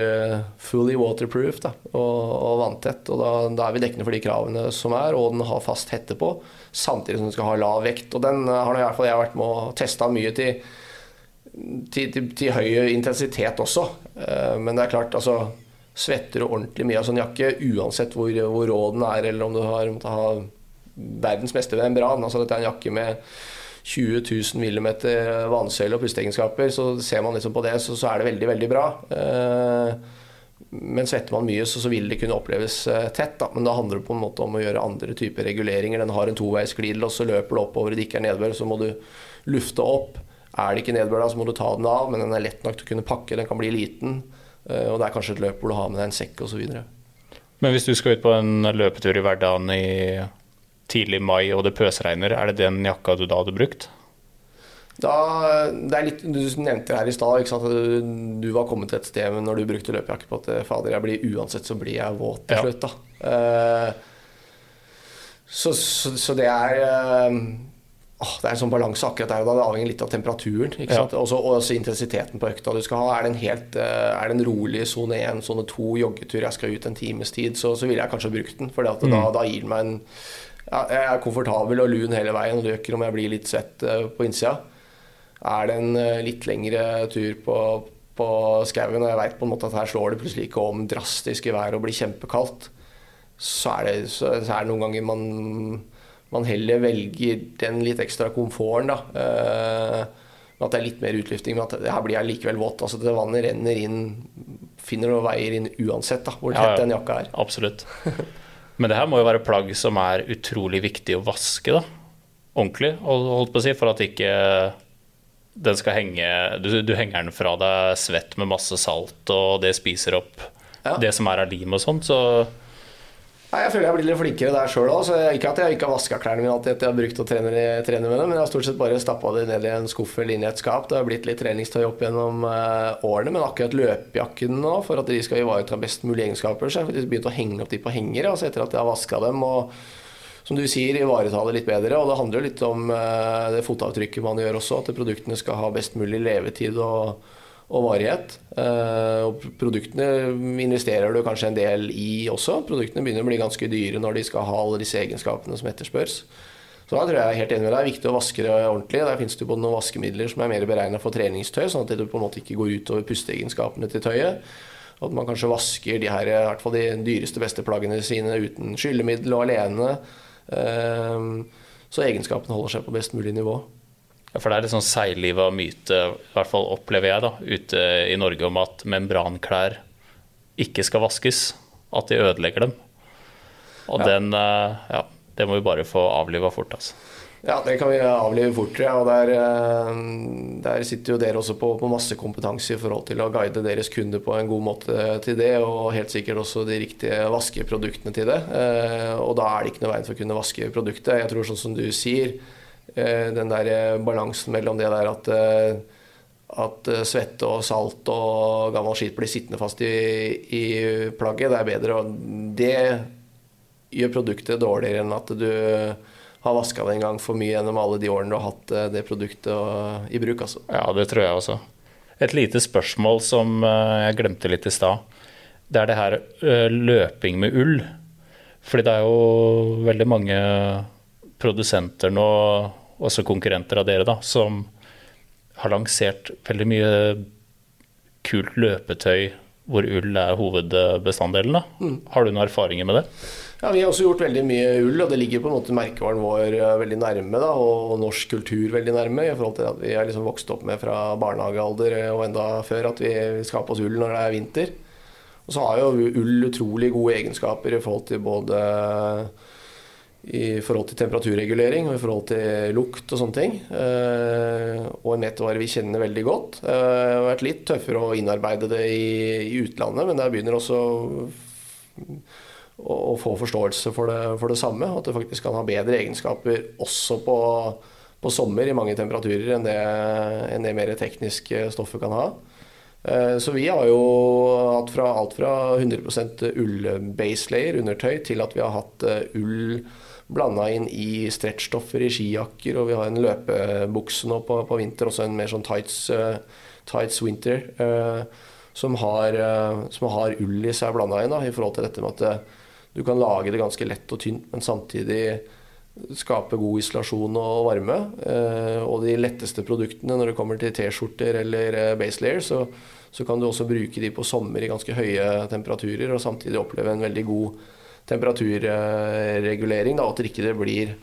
fully waterproof da, og, og vanntett. Og da, da, er vi dekkende for de kravene som er, og den har fast hette på. Samtidig som den skal ha lav vekt. Og den har i hvert fall jeg vært med og testa mye til til, til, til, høy intensitet også. Eh, men det er klart, altså Svetter du ordentlig mye av sånn jakke, uansett hvor, hvor rå den er, eller om du har måttet ha verdens beste membran altså Dette er en jakke med 20 000 mm vannsøyle og pusteegenskaper, så ser man liksom på det, så, så, er det veldig, veldig bra. Eh, men svetter man mye, så, så vil det kunne oppleves eh, tett. Da. Men da handler det på en måte om å gjøre andre typer reguleringer. Den har en toveisglidel, og så løper det oppover det ikke er nedbør, så må du lufte opp. Er det ikke nedbør da, så må du ta den av, men den er lett nok til å kunne pakke. Den kan bli liten, eh, og det er kanskje et løp hvor du har med deg en sekk osv. Men hvis du skal ut på en løpetur i hverdagen i tidlig mai og det pøsregner, er det den jakka du da hadde brukt? Da, det er litt, Du nevnte her i stad at du, du, var kommet til et sted når du brukte løpejakke på at fader, jeg blir, uansett så blir jeg våt til slutt. da. Uh, så, så, så, det er Oh, det er en sånn balanse akkurat der. og da Det avhenger litt av temperaturen ikke ja. også, og også intensiteten på økta du skal ha. Er det en, helt, eh, er det en rolig sone 1, sone 2 joggetur jeg skal ut en times tid, så, så ville jeg kanskje brukt den. For mm. da, da, gir den meg en ja, Jeg er komfortabel og lun hele veien og løker om jeg blir litt svett uh, på innsida. Er det en uh, litt lengre tur på, på skauen og jeg veit at her slår det plutselig ikke om drastisk i været og blir kjempekaldt, så er, det, så, så er det noen ganger man man heller velger den litt ekstra komforten. da. Eh, at det er litt mer utlufting, men at her blir jeg likevel våt. altså det Vannet renner inn, finner noen veier inn uansett da, hvor tett ja, ja. den jakka er. Absolutt. Men det her må jo være plagg som er utrolig viktig å vaske da, ordentlig, holdt på å si, for at ikke den skal henge du, du, henger den fra deg svett med masse salt, og det spiser opp ja. det som er av lim og sånt. Så Nei, Jeg føler jeg blir litt flinkere der sjøl òg. Ikke at jeg ikke har vaska klærne mine alltid etter jeg har brukt å trene, trene, med dem, men jeg har stort sett bare stappa det ned i en skuff eller inn i et skap. Det har blitt litt treningstøy opp gjennom uh, årene, men akkurat løpejakkene nå, for at de skal ivareta best mulig egenskaper, så har jeg faktisk begynt å henge opp de på hengere altså etter at jeg har vaska dem. og som du sier, ivareta det litt bedre. Og det handler jo litt om uh, det fotavtrykket man gjør også, at produktene skal ha best mulig levetid. og og varighet. Eh, og produktene investerer du kanskje en del i også. Produktene begynner å bli ganske dyre når de skal ha alle disse egenskapene som etterspørs. Så da tror jeg jeg er helt enig med deg. Det er viktig å vaske det ordentlig. Der finnes det både noen vaskemidler som er mer beregna for treningstøy, sånn at det på en måte ikke går utover pusteegenskapene til tøyet. Og at man kanskje vasker de her, i hvert fall de dyreste, beste plaggene sine uten skyllemiddel og alene. Eh, så egenskapene holder seg på best mulig nivå. Ja, for det er litt sånn seigliva myte, i hvert fall opplever jeg, da, ute i Norge om at membranklær ikke skal vaskes. At de ødelegger dem. Og ja. den eh, Ja, det må vi bare få avliva fort, altså. Ja, det kan vi avlive fort, ja. Og der, eh, der, sitter jo dere også på, på, masse kompetanse i forhold til å guide deres kunder på en god måte til det, og helt sikkert også de riktige vaskeproduktene til det. Eh, og da er det ikke noe veien for å kunne vaske produktet. Jeg tror sånn som du sier, den der eh, balansen mellom det der at, eh, at svette og salt og gammel skitt blir sittende fast i, i plagget, det er bedre. Og det gjør produktet dårligere enn at du, har vaska det en gang for mye gjennom alle de årene du har hatt det produktet i bruk. Altså. Ja, det tror jeg også. Et lite spørsmål som jeg glemte litt i stad. Det er det her løping med ull. Fordi det er jo veldig mange produsenter nå, også konkurrenter av dere, da, som har lansert veldig mye kult løpetøy hvor ull er hovedbestanddelen. Mm. Har du noen erfaringer med det? Ja, Vi har også gjort veldig mye ull, og det ligger på en måte merkevaren vår eh, veldig nærme. Da, og norsk kultur veldig nærme, i forhold til at vi har liksom vokst opp med fra barnehagealder eh, og enda før at vi skaper oss ull når det er vinter. Og så har jo ull utrolig gode egenskaper i forhold til både i forhold til temperaturregulering og i forhold til lukt og sånne ting. Eh, og en metervare vi kjenner veldig godt. Eh, det har vært litt tøffere å innarbeide det i, i utlandet, men der begynner også å, å få forståelse for det, for det, samme. At det faktisk kan ha bedre egenskaper også på, på sommer i mange temperaturer enn det, enn det mer tekniske stoffet kan ha. Eh, så vi har jo hatt fra alt fra 100% ull-baselayer, undertøy, til at vi har hatt ull blanda inn i stretchstoffer i skijakker, og vi har en løpebukse nå på, på vinter, også en mer sånn tights, uh, tights winter, som, har, som, har, ull i seg blanda inn, da, i forhold til dette med at du kan lage det ganske lett og tynt, men samtidig skape god isolasjon og varme. og de letteste produktene når det kommer til T-skjorter eller baselayer, så, så kan du også bruke de på sommer i ganske høye temperaturer, og samtidig oppleve en veldig god temperaturregulering, da, at det ikke blir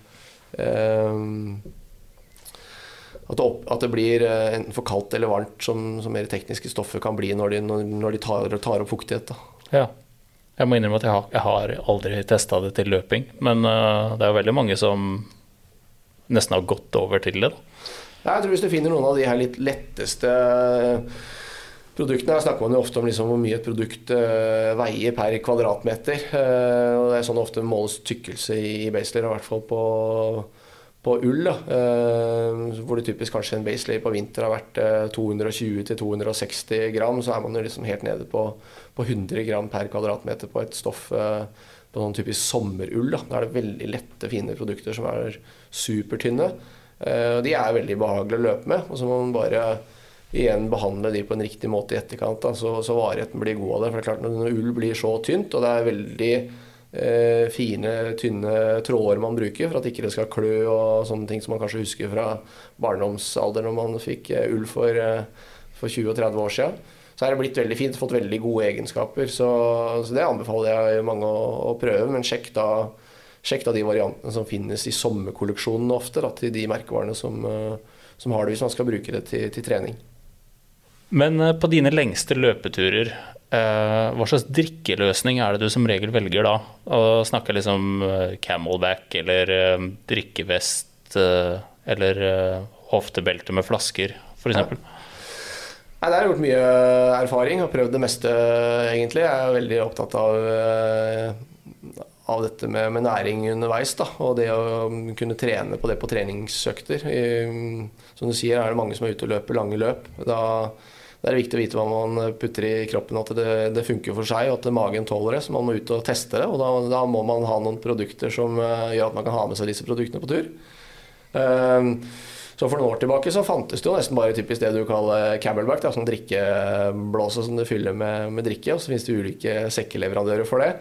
um, at det, opp, at det, blir eh, enten for kaldt eller varmt, som, som mer tekniske stoffer kan bli når de, når de tar, tar, opp fuktighet. Da. Ja. Jeg må innrømme at jeg har, jeg har aldri testa det til løping, men uh, det er jo veldig mange som nesten har gått over til det. Jeg tror Hvis du finner noen av de her litt letteste Produktene her snakker man jo ofte om liksom hvor mye et produkt uh, veier per kvadratmeter. Og Det er sånn ofte måles tykkelse i, baseler, i hvert fall på, på ull. da, hvor det typisk kanskje en baseler på vinter har vært 220-260 gram. Så er man jo liksom helt nede på, på 100 gram per kvadratmeter på et stoff på sånn typisk sommerull. Da. da er det veldig lette, fine produkter som er supertynne. de er veldig behagelige å løpe med. og så må man bare igjen behandle de på en riktig måte i etterkant, da, så, så varigheten blir god av det. For det er klart Når ull blir så tynt, og det er veldig eh, fine, tynne tråder man bruker for at ikke det skal klø og sånne ting som man kanskje husker fra barndomsalder når man fikk eh, ull for, eh, for 20 og 30 år siden, så er det blitt veldig fint, fått veldig gode egenskaper. Så, så det anbefaler jeg mange å, å prøve, men sjekk da, sjekk da de variantene som finnes i sommerkolleksjonene ofte, da, til de merkevarene som, eh, som har det, hvis man skal bruke det til, til trening. Men eh, på dine lengste løpeturer, hva slags drikkeløsning er det du som regel velger da? Å snakke liksom eh, camelback eller drikkevest eller hoftebelte med flasker, f.eks.? Ja. Nei, Der har gjort mye erfaring og prøvd det meste, egentlig. Jeg er veldig opptatt av, av dette med, med, næring underveis. Da, og det å kunne trene på det på treningsøkter. I, som du sier, er det mange som er ute og løper lange løp. Da det er viktig å vite hva man putter i kroppen, at det, det funker for seg, og at magen tåler det. Så man må ut og teste det. Og da, da må man ha noen produkter som uh, gjør at man kan ha med seg disse produktene på tur. Uh, så For noen år tilbake så fantes det jo nesten bare typisk det du kaller camelback. Da, sånn drikkeblåse som du fyller med, med drikke. Og så finnes det ulike sekkeleverandører for det.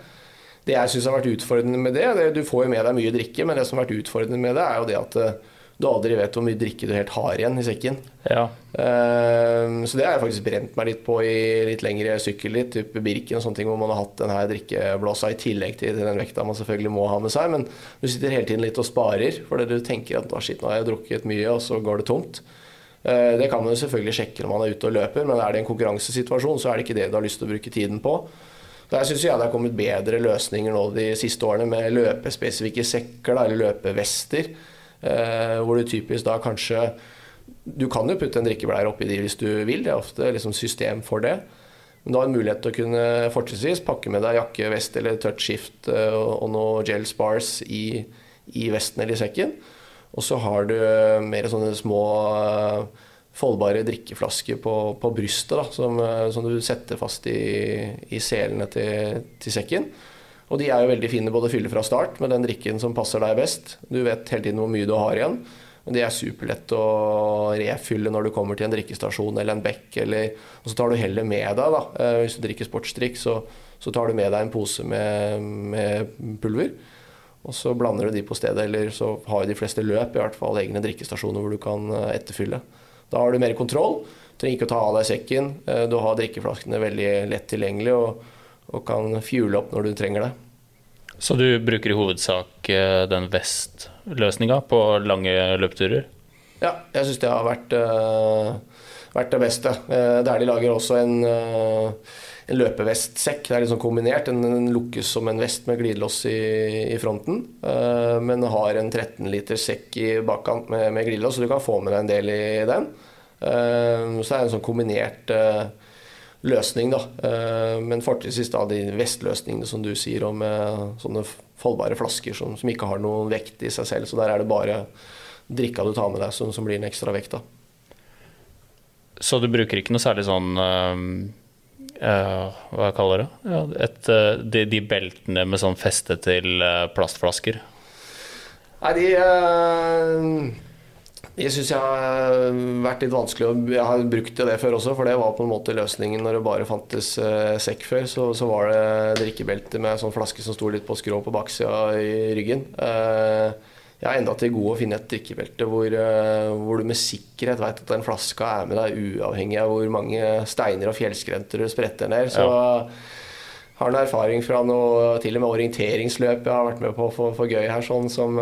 Det jeg syns har vært utfordrende med det, det, Du får jo med deg mye drikke, men det som har vært utfordrende med det, er jo det at uh, du aldri vet hvor mye drikke du helt har igjen i sekken. Ja. Uh, så det har jeg faktisk brent meg litt på i litt lengre sykkelritt, type Birken og sånne ting, hvor man har hatt denne drikkeblåsa i tillegg til den vekta man selvfølgelig må ha med seg. Men du sitter hele tiden litt og sparer, fordi du tenker at shit, nå har jeg drukket mye, og så går det tomt. Uh, det kan man jo selvfølgelig sjekke når man er ute og løper, men er det en konkurransesituasjon, så er det ikke det du har lyst til å bruke tiden på. Der syns jeg det har kommet bedre løsninger nå de siste årene med løpespesifikke sekker da, eller løpevester. Eh, hvor du typisk da kanskje Du kan jo putte en drikkebleier oppi de hvis du vil, det er ofte liksom system for det. Men du har en mulighet til å kunne fortrinnsvis pakke med deg jakke, vest eller touchskift eh, og noe gel spars i, i vesten eller i sekken. Og så har du eh, mer sånne små foldbare drikkeflasker på, på brystet da, som, som, du setter fast i, i selene til, til, sekken. Og de er jo veldig fine både fylle fra start med den drikken som passer deg best. Du vet hele tiden hvor mye du har igjen. Men de er superlett å refylle når du kommer til en drikkestasjon eller en bekk. Eller, og så tar du heller med deg, da. Eh, hvis du drikker sportsdrikk, så, så, tar du med deg en pose med, med, pulver. Og så blander du de på stedet, eller så har de fleste løp i hvert fall egne drikkestasjoner hvor du kan eh, etterfylle. Da har du mer kontroll. Trenger ikke å ta av deg sekken. Eh, du har drikkeflaskene veldig lett tilgjengelig og, og kan fjule opp når du trenger det. Så du bruker i hovedsak eh, den Vest-løsninga på lange løpeturer? Ja, jeg syns det har vært, uh, vært, det beste. Uh, der de lager også en, uh, en løpevestsekk. Det er liksom kombinert. Den, den, lukkes som en vest med glidelås i, i fronten. men har en 13 liter sekk i bakkant med, med glidelås, så du kan få med deg en del i den. så det er en sånn kombinert løsning, da. Eh, men fortrinnsvis de vestløsningene som du sier om eh, sånne foldbare flasker som, som, ikke har noen vekt i seg selv. Så der er det bare drikka du tar med deg som, som blir en ekstra vekt. da. Så du bruker ikke noe særlig sånn uh, Hva jeg kaller det? Ja, et, de, de, beltene med sånn feste til plastflasker? Nei, de jeg syns jeg har vært litt vanskelig Jeg har brukt det før også, for det var på en måte løsningen når det bare fantes uh, sekk før. Så, så, var det drikkebelte med sånn flaske som sto litt på skrå på baksida i ryggen. Uh, jeg er enda til god å finne et drikkebelte hvor, hvor, du med sikkerhet vet at den flaska er med deg uavhengig av hvor mange steiner og fjellskrenter du spretter ned. Så ja. har en erfaring fra noe til og med orienteringsløp jeg har vært med på for, for gøy her, sånn som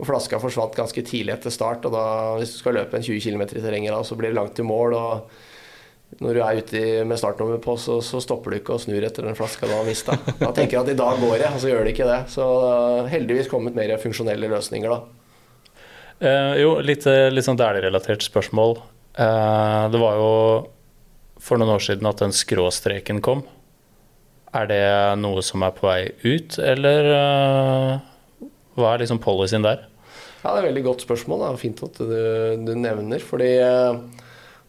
og flaska forsvant ganske tidlig etter start. og da, Hvis du skal løpe en 20 km i terrenget, da, så blir det langt til mål. og Når du er ute med startnummer på, så, så, stopper du ikke og snur etter den flaska du har mista. Da tenker jeg at i dag går jeg, og så gjør det ikke det. Så heldigvis kommet mer funksjonelle løsninger, da. Eh, jo, litt, litt sånn Dæhlie-relatert spørsmål. Eh, det var jo for noen år siden at den skråstreken kom. Er det noe som er på vei ut, eller eh, hva er liksom policyen der? Ja, Det er et veldig godt spørsmål. Er fint at du, du nevner. fordi eh,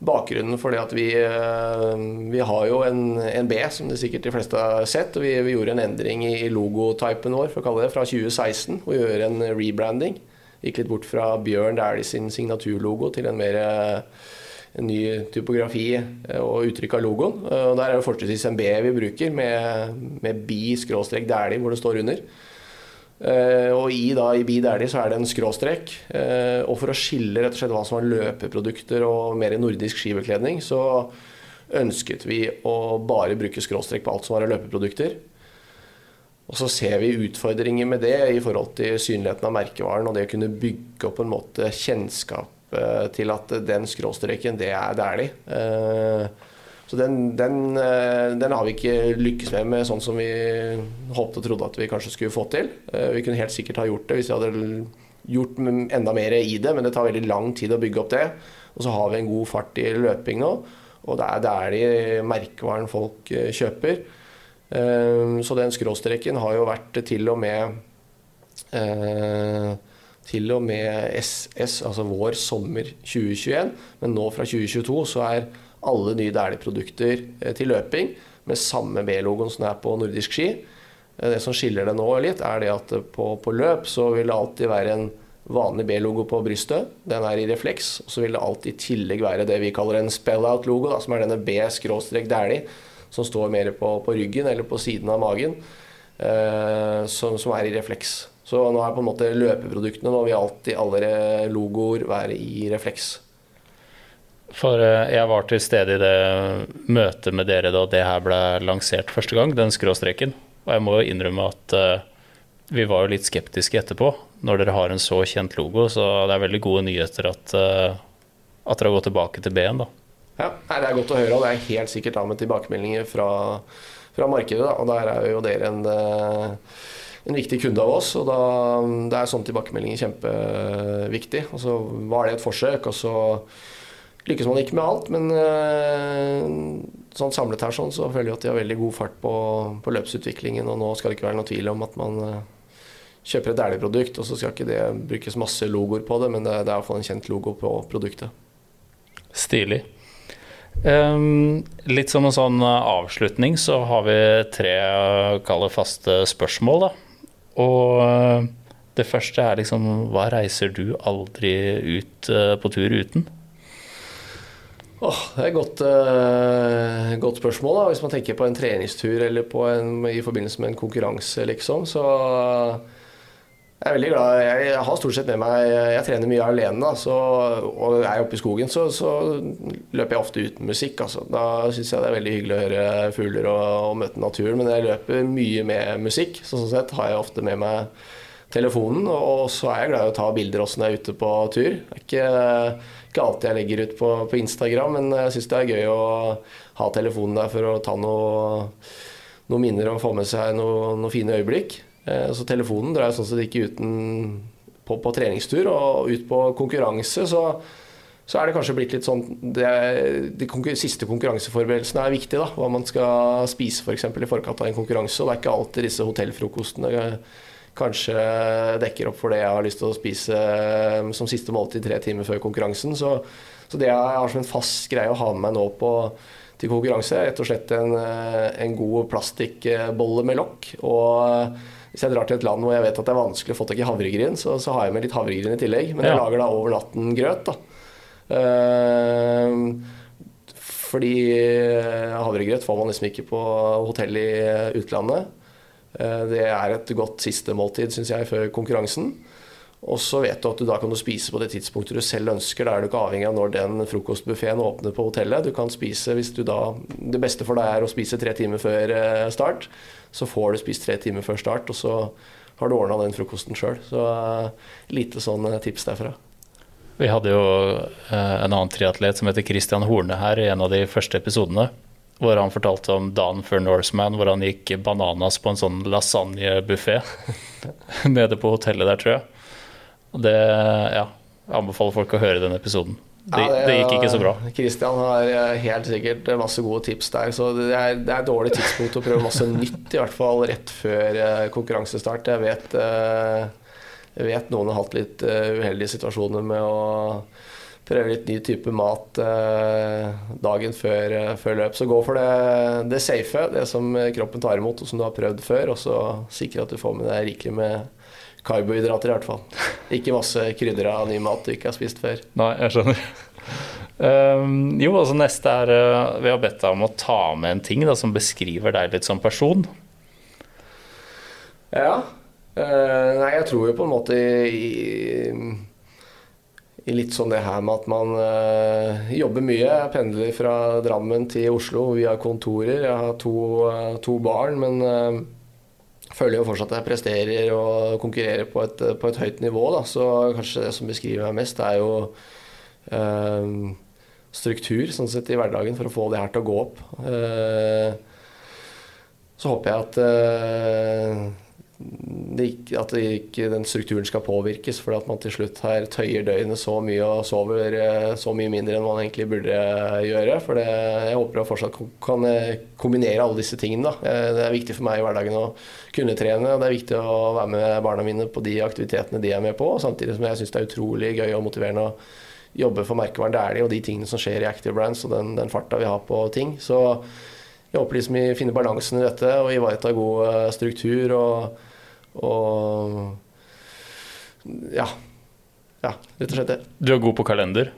Bakgrunnen for det at vi, eh, vi har jo en, en, B, som det sikkert de fleste har sett. og Vi, vi gjorde en endring i logotypen vår for å kalle det, fra 2016. Og gjøre en rebranding. Gikk litt bort fra Bjørn Dæhlie sin signaturlogo til en mer eh, en ny typografi og uttrykk av logoen. Og Der er det fortrinnsvis en B vi bruker, med, med bi-dæhlie hvor det står under. Uh, og i, da, i Bid så er det en skråstrek. Uh, og for å skille rett og slett hva som var løpeprodukter og mer nordisk skibekledning, så ønsket vi å bare bruke skråstrek på alt som var av løpeprodukter. Og så ser vi utfordringer med det i forhold til synligheten av merkevaren og det å kunne bygge opp en måte kjennskap til at den skråstreken, det er Dæhlie. Så den, den, eh, den, har vi ikke lykkes med, med sånn som vi håpet og trodde at vi kanskje skulle få til. Eh, vi kunne helt sikkert ha gjort det hvis vi hadde gjort enda mer i det, men det tar veldig lang tid å bygge opp det. Og så har vi en god fart i løping nå, og det er der de merkevaren folk eh, kjøper. Så den skråstreken har jo vært til og med til og med SS, altså vår sommer 2021. Men nå fra 2022 så er alle nye Dæhlie-produkter eh, til løping med samme B-logoen som er på nordisk ski. Eh, det som skiller det nå litt, er det at på, på løp så vil det alltid være en vanlig B-logo på brystet. Den er i refleks. Og så vil det alltid i tillegg være det vi kaller en spell-out-logo, som er denne B-Dæhlie, som står mer på, på, ryggen eller på siden av magen, eh, som, som, er i refleks. Så nå er på en måte løpeproduktene Nå vil alltid alle logoer være i refleks. For eh, jeg var til stede i det møtet med dere da det her ble lansert første gang, den skråstreken. Og jeg må jo innrømme at uh, vi var jo litt skeptiske etterpå, når dere har en så kjent logo. Så det er veldig gode nyheter at, uh, at dere har gått tilbake til B-en, da. Ja, det er godt å høre, og det er helt sikkert da med tilbakemeldinger fra, fra markedet. Da. Og der er jo dere en, en viktig kunde av oss, og da, det er sånne tilbakemeldinger kjempeviktig. Og så var det et forsøk, og så lykkes man ikke med alt, men uh, sånn samlet her sånn, så føler jeg at de har veldig god fart på, på, løpsutviklingen. Og nå skal det ikke være noe tvil om at man uh, kjøper et ærlig produkt, og så skal ikke det brukes masse logoer på det, men det, det er iallfall en kjent logo på produktet. Stilig. Um, litt som en sånn avslutning så har vi tre kalle faste spørsmål, da. Og det første er liksom Hva reiser du aldri ut på tur uten? Oh, det er et godt, uh, godt, spørsmål. da. Hvis man tenker på en treningstur eller en, i forbindelse med en konkurranse, liksom, så jeg er veldig glad. Jeg, jeg, har stort sett med meg Jeg trener mye alene, da, så, og er jeg oppe i skogen, så, så, løper jeg ofte uten musikk. Altså. Da syns jeg det er veldig hyggelig å høre fugler og, og, møte naturen. Men jeg løper mye med musikk, så sånn sett har jeg ofte med meg telefonen. Og så er jeg glad i å ta bilder også når jeg er ute på tur. Det er ikke ikke alltid jeg legger ut på, på Instagram, men jeg syns det er gøy å ha telefonen der for å ta noen noe minner og få med seg noen noe fine øyeblikk. Eh, så telefonen drar jeg sånn sett ikke uten på, på, treningstur. Og ut på konkurranse så, så er det kanskje blitt litt sånn det, De konkur siste konkurranseforberedelsene er viktig. da, Hva man skal spise f.eks. For i forkant av en konkurranse. Og det er ikke alltid disse hotellfrokostene kanskje dekker opp for det jeg har lyst til å spise eh, som siste måltid tre timer før konkurransen. Så, så det jeg har som en fast greie å ha med meg nå på, til konkurranse, er rett og slett en, eh, en god plastikkbolle med lokk. Og eh, hvis jeg drar til et land hvor jeg vet at det er vanskelig å få tak i havregryn, så, så, har jeg med litt havregryn i tillegg. Men jeg ja. lager da over natten-grøt. da. Uh, fordi havregrøt får man liksom ikke på hotell i utlandet. Eh, det er et godt siste måltid, syns jeg, før konkurransen. Og så vet du at du da kan du spise på det tidspunktet du selv ønsker. Da er du ikke avhengig av når den frokostbuffeen åpner på hotellet. Du kan spise hvis du da Det beste for deg er å spise tre timer før eh, start. Så får du spist tre timer før start, og så har du ordna den frokosten sjøl. Så uh, lite sånn tips derfra. Vi hadde jo en annen triatlet som heter Christian Horne her i en av de første episodene hvor han fortalte om dagen før Norseman, hvor han gikk bananas på en sånn lasagnebuffé nede på hotellet der, tror jeg. Det ja, jeg anbefaler folk å høre den episoden. Det, ja, det, det, gikk ikke så bra. Kristian har eh, helt sikkert masse gode tips der. Så det er, det er et dårlig tidspunkt å prøve masse nytt, i hvert fall rett før eh, konkurransestart. Jeg vet, eh, jeg vet noen har hatt litt uheldige situasjoner med å prøve litt ny type mat eh, dagen før, eh, før, løp. Så gå for det, det safe, det som kroppen tar imot, og som du har prøvd før. Og så sikre at du får med deg rikelig med karbohydrater, i hvert fall. Ikke masse krydder av ny mat du ikke har spist før. Nei, jeg skjønner. Um, jo, altså neste er uh, Vi har bedt deg om å ta med en ting da, som beskriver deg litt som person. Ja. Uh, nei, jeg tror jo på en måte i i litt sånn det her med at man øh, jobber mye. Jeg pendler fra Drammen til Oslo. Vi har kontorer. Jeg har to, øh, to barn, men øh, føler jo fortsatt at jeg presterer og konkurrerer på et, på et høyt nivå. Da. Så kanskje det som beskriver meg mest, er jo struktur sånn sett i hverdagen for å få det her til å gå opp. så håper jeg at at ikke den strukturen skal påvirkes, fordi at man til slutt her tøyer døgnet så mye og sover eh, så mye mindre enn man egentlig burde gjøre. For det, jeg håper jeg fortsatt kan eh, kombinere alle disse tingene. Da. Eh, det er viktig for meg i hverdagen å kunne trene. og Det er viktig å være med barna mine på de aktivitetene de er med på, samtidig som jeg syns det er utrolig gøy og motiverende å jobbe for merkevaren Dæhlie og de tingene som skjer i Active Brands og den, den farta vi har på ting. Så jeg håper liksom vi finner balansen i dette og ivaretar god struktur. og og ja. Ja, rett og slett det. Du er god på kalender?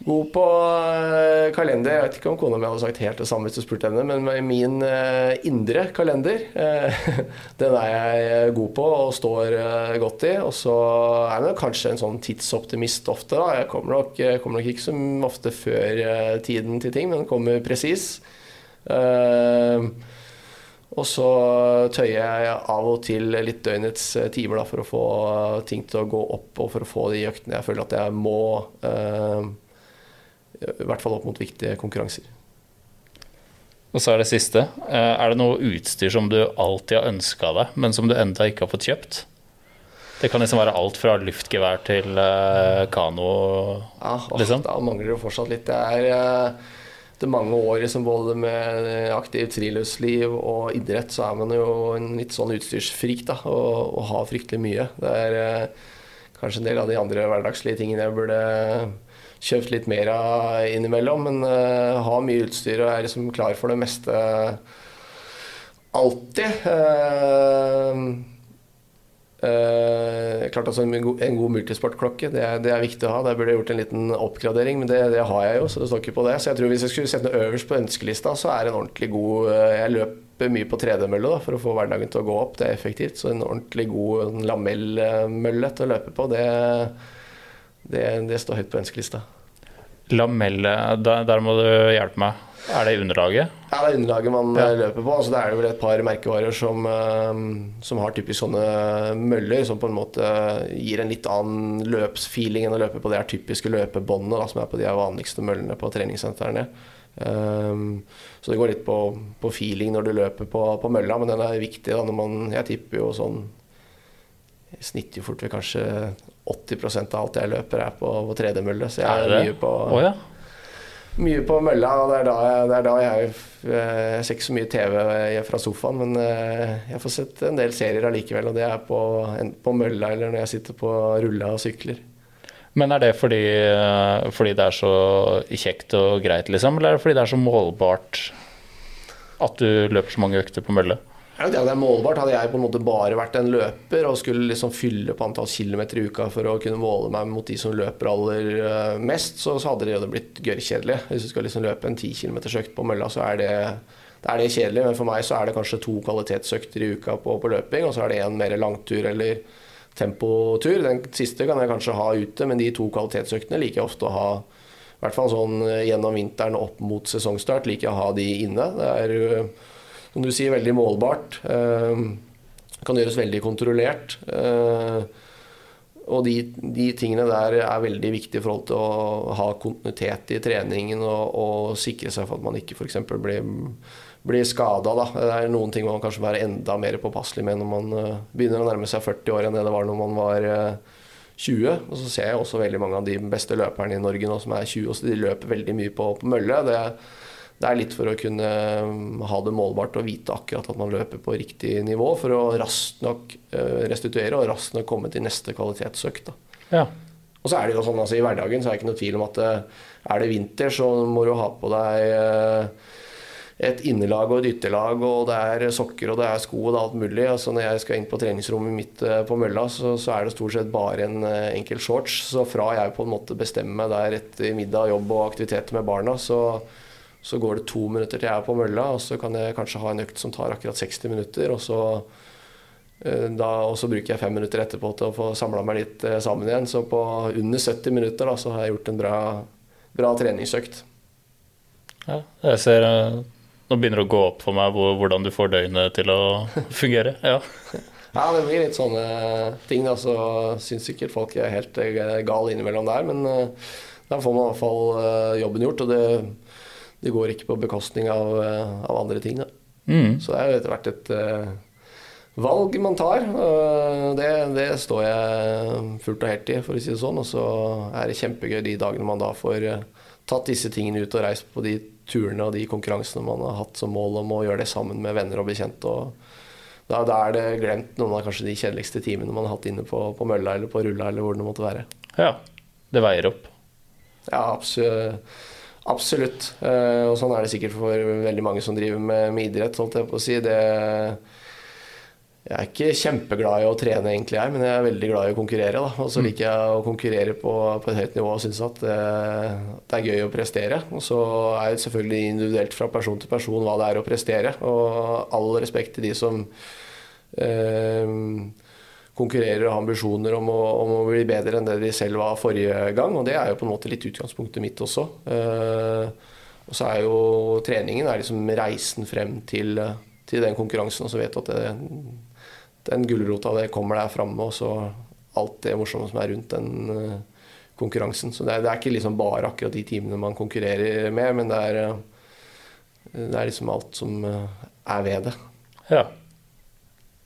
God på uh, kalender. Jeg vet ikke om kona mi hadde sagt helt det samme hvis du spurte henne, men min uh, indre kalender, uh, den er jeg god på og står godt i. Og så er jeg kanskje en sånn tidsoptimist ofte. Da. Jeg kommer nok, kommer nok, ikke så ofte før tiden til ting, men kommer presis. Uh, og så tøyer jeg av og til litt døgnets eh, timer da, for å få ting til å gå opp, og for å få de øktene jeg føler at jeg må. Eh, I hvert fall opp mot viktige konkurranser. Og så er det siste. Eh, er det noe utstyr som du alltid har ønska deg, men som du enda ikke har fått kjøpt? Det kan liksom være alt fra luftgevær til kano. Ja, liksom. Da mangler det fortsatt litt. Det er etter mange år liksom både med aktivt friluftsliv og idrett, så er man jo en litt sånn utstyrsfrik da, og, og har fryktelig mye. Det er eh, kanskje en del av de andre hverdagslige tingene jeg burde kjøpt litt mer av innimellom. Men eh, har mye utstyr og er liksom klar for det meste alltid. Uh, uh, klart altså En god, en god multisportklokke det er, det er, viktig å ha. Der burde jeg gjort en liten oppgradering, men det, det, har jeg jo. Så det står ikke på det. Så jeg tror hvis jeg skulle sette noe øverst på ønskelista, så er en ordentlig god Jeg løper mye på tredemølle for å få hverdagen til å gå opp. Det er effektivt. Så en ordentlig god lamellmølle til å løpe på, det det, det står høyt på ønskelista. Lamelle, der, der, må du hjelpe meg. Er det underlaget? Ja, det er underlaget man ja. løper på. Altså, det er vel et par merkevarer som, eh, som, har typisk sånne møller, som på en måte gir en litt annen løpsfeeling enn å løpe på det er typiske løpebåndet som er på de vanligste møllene på treningssentrene. Um, så det går litt på, på, feeling når du løper på, på mølla, men den er viktig. Da, når man, jeg tipper jo sånn Jeg snitter jo fort ved kanskje 80% av alt jeg løper, er på, på tredemølle. Så jeg er, mye på, oh, ja. Mye på mølla. Og det er da, det er da jeg, eh, jeg ser ikke så mye TV fra sofaen, men eh, jeg får sett en del serier allikevel. Og det er på, på mølla eller når jeg sitter på rulla og sykler. Men er det fordi, eh, fordi, det er så kjekt og greit, liksom? Eller er det fordi det er så målbart at du løper så mange økter på mølle? Det er målbart. Hadde jeg på en måte bare vært en løper og skulle liksom fylle på antall kilometer i uka for å kunne måle meg mot de som løper aller eh, mest, så, hadde det jo blitt gørrkjedelig. Hvis du skal liksom løpe en 10 km økt på mølla, så er det, det er det kjedelig. Men for meg så er det kanskje to kvalitetsøkter i uka på, på løping, og så er det en mer langtur eller tempotur. Den siste kan jeg kanskje ha ute, men de to kvalitetsøktene liker jeg ofte å ha i hvert fall sånn eh, gjennom vinteren opp mot sesongstart. liker jeg å ha de inne. Det er som du sier, veldig målbart. Eh, kan gjøres veldig kontrollert. Eh, og de, de, tingene der er veldig viktige i forhold til å ha kontinuitet i treningen og, og sikre seg for at man ikke f.eks. blir, blir skada. Det er noen ting man kanskje må være enda mer påpasselig med når man eh, begynner å nærme seg 40 år enn det det var når man var 20. Og så ser jeg også veldig mange av de beste løperne i Norge nå som er 20, og de løper veldig mye på, på mølle. Det det er litt for å kunne um, ha det målbart og vite akkurat at man løper på riktig nivå for å raskt nok uh, restituere og raskt nok komme til neste kvalitetsøkt. Ja. Og så er det jo sånn altså I hverdagen så er det ikke noe tvil om at uh, er det vinter, så må du ha på deg uh, et innelag og et ytterlag, og det er sokker og det er sko og det er alt mulig. Altså Når jeg skal inn på treningsrommet mitt på mølla, så, så, er det stort sett bare en enkel shorts. Så fra jeg på en måte bestemmer meg der etter middag, jobb og aktiviteter med barna, så så går det to minutter til jeg er på mølla, og så kan jeg kanskje ha en økt som tar akkurat 60 minutter. Og så, eh, da, og så bruker jeg fem minutter etterpå til å få samla meg litt eh, sammen igjen. Så på under 70 minutter da, så har jeg gjort en bra, bra treningsøkt. Ja, jeg ser eh, Nå begynner det å gå opp for meg hvordan du får døgnet til å fungere. Ja. ja, det blir litt sånne ting. da, Så syns sikkert folk er helt gal innimellom der, men da får man i hvert fall jobben gjort. og det det går ikke på bekostning av, eh, av andre ting. Mm. Så det er jo etter hvert et uh, valg man tar. Uh, det, det, står jeg fullt og helt i, for å si det sånn. Og så er det kjempegøy de dagene man da får uh, tatt disse tingene ut og reist på de turene og de konkurransene man har hatt som mål om å gjøre det sammen med venner og bekjente. Og da, da, er det glemt noen av kanskje de kjedeligste timene man har hatt inne på, på mølla eller på rulla eller hvor det måtte være. Ja, det veier opp. Ja, absolutt. Absolutt. Eh, og sånn er det sikkert for veldig mange som driver med, med idrett. holdt jeg på å si. Det, jeg er ikke kjempeglad i å trene, egentlig, jeg, men jeg er veldig glad i å konkurrere. Og så mm. liker jeg å konkurrere på, på et høyt nivå og syns at det, det, er gøy å prestere. Og så er det selvfølgelig individuelt fra person til person hva det er å prestere. Og all respekt til de som eh, konkurrerer og har ambisjoner om å, om å, bli bedre enn det de selv var forrige gang. Og det er jo på en måte litt utgangspunktet mitt også. Uh, og så er jo treningen er liksom reisen frem til, til den konkurransen, og så vet du at det, den gulrota det kommer der framme, og så alt det morsomme som er rundt den uh, konkurransen. Så det er, det er, ikke liksom bare akkurat de timene man konkurrerer med, men det er, uh, det er liksom alt som er ved det. Ja.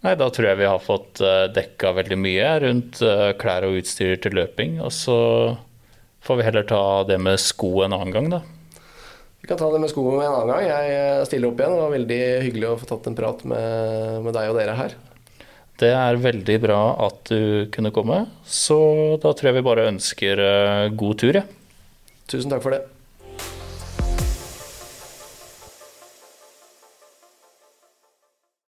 Nei, da tror jeg vi har fått eh, dekka veldig mye rundt uh, klær og utstyr til løping. Og så får vi heller ta det med sko en annen gang, da. Vi kan ta det med sko en annen gang. Jeg eh, stiller opp igjen. Det var veldig hyggelig å få tatt en prat med, med deg og dere her. Det er veldig bra at du kunne komme. Så da tror jeg vi bare ønsker god tur, jeg. Ja. Tusen takk for det.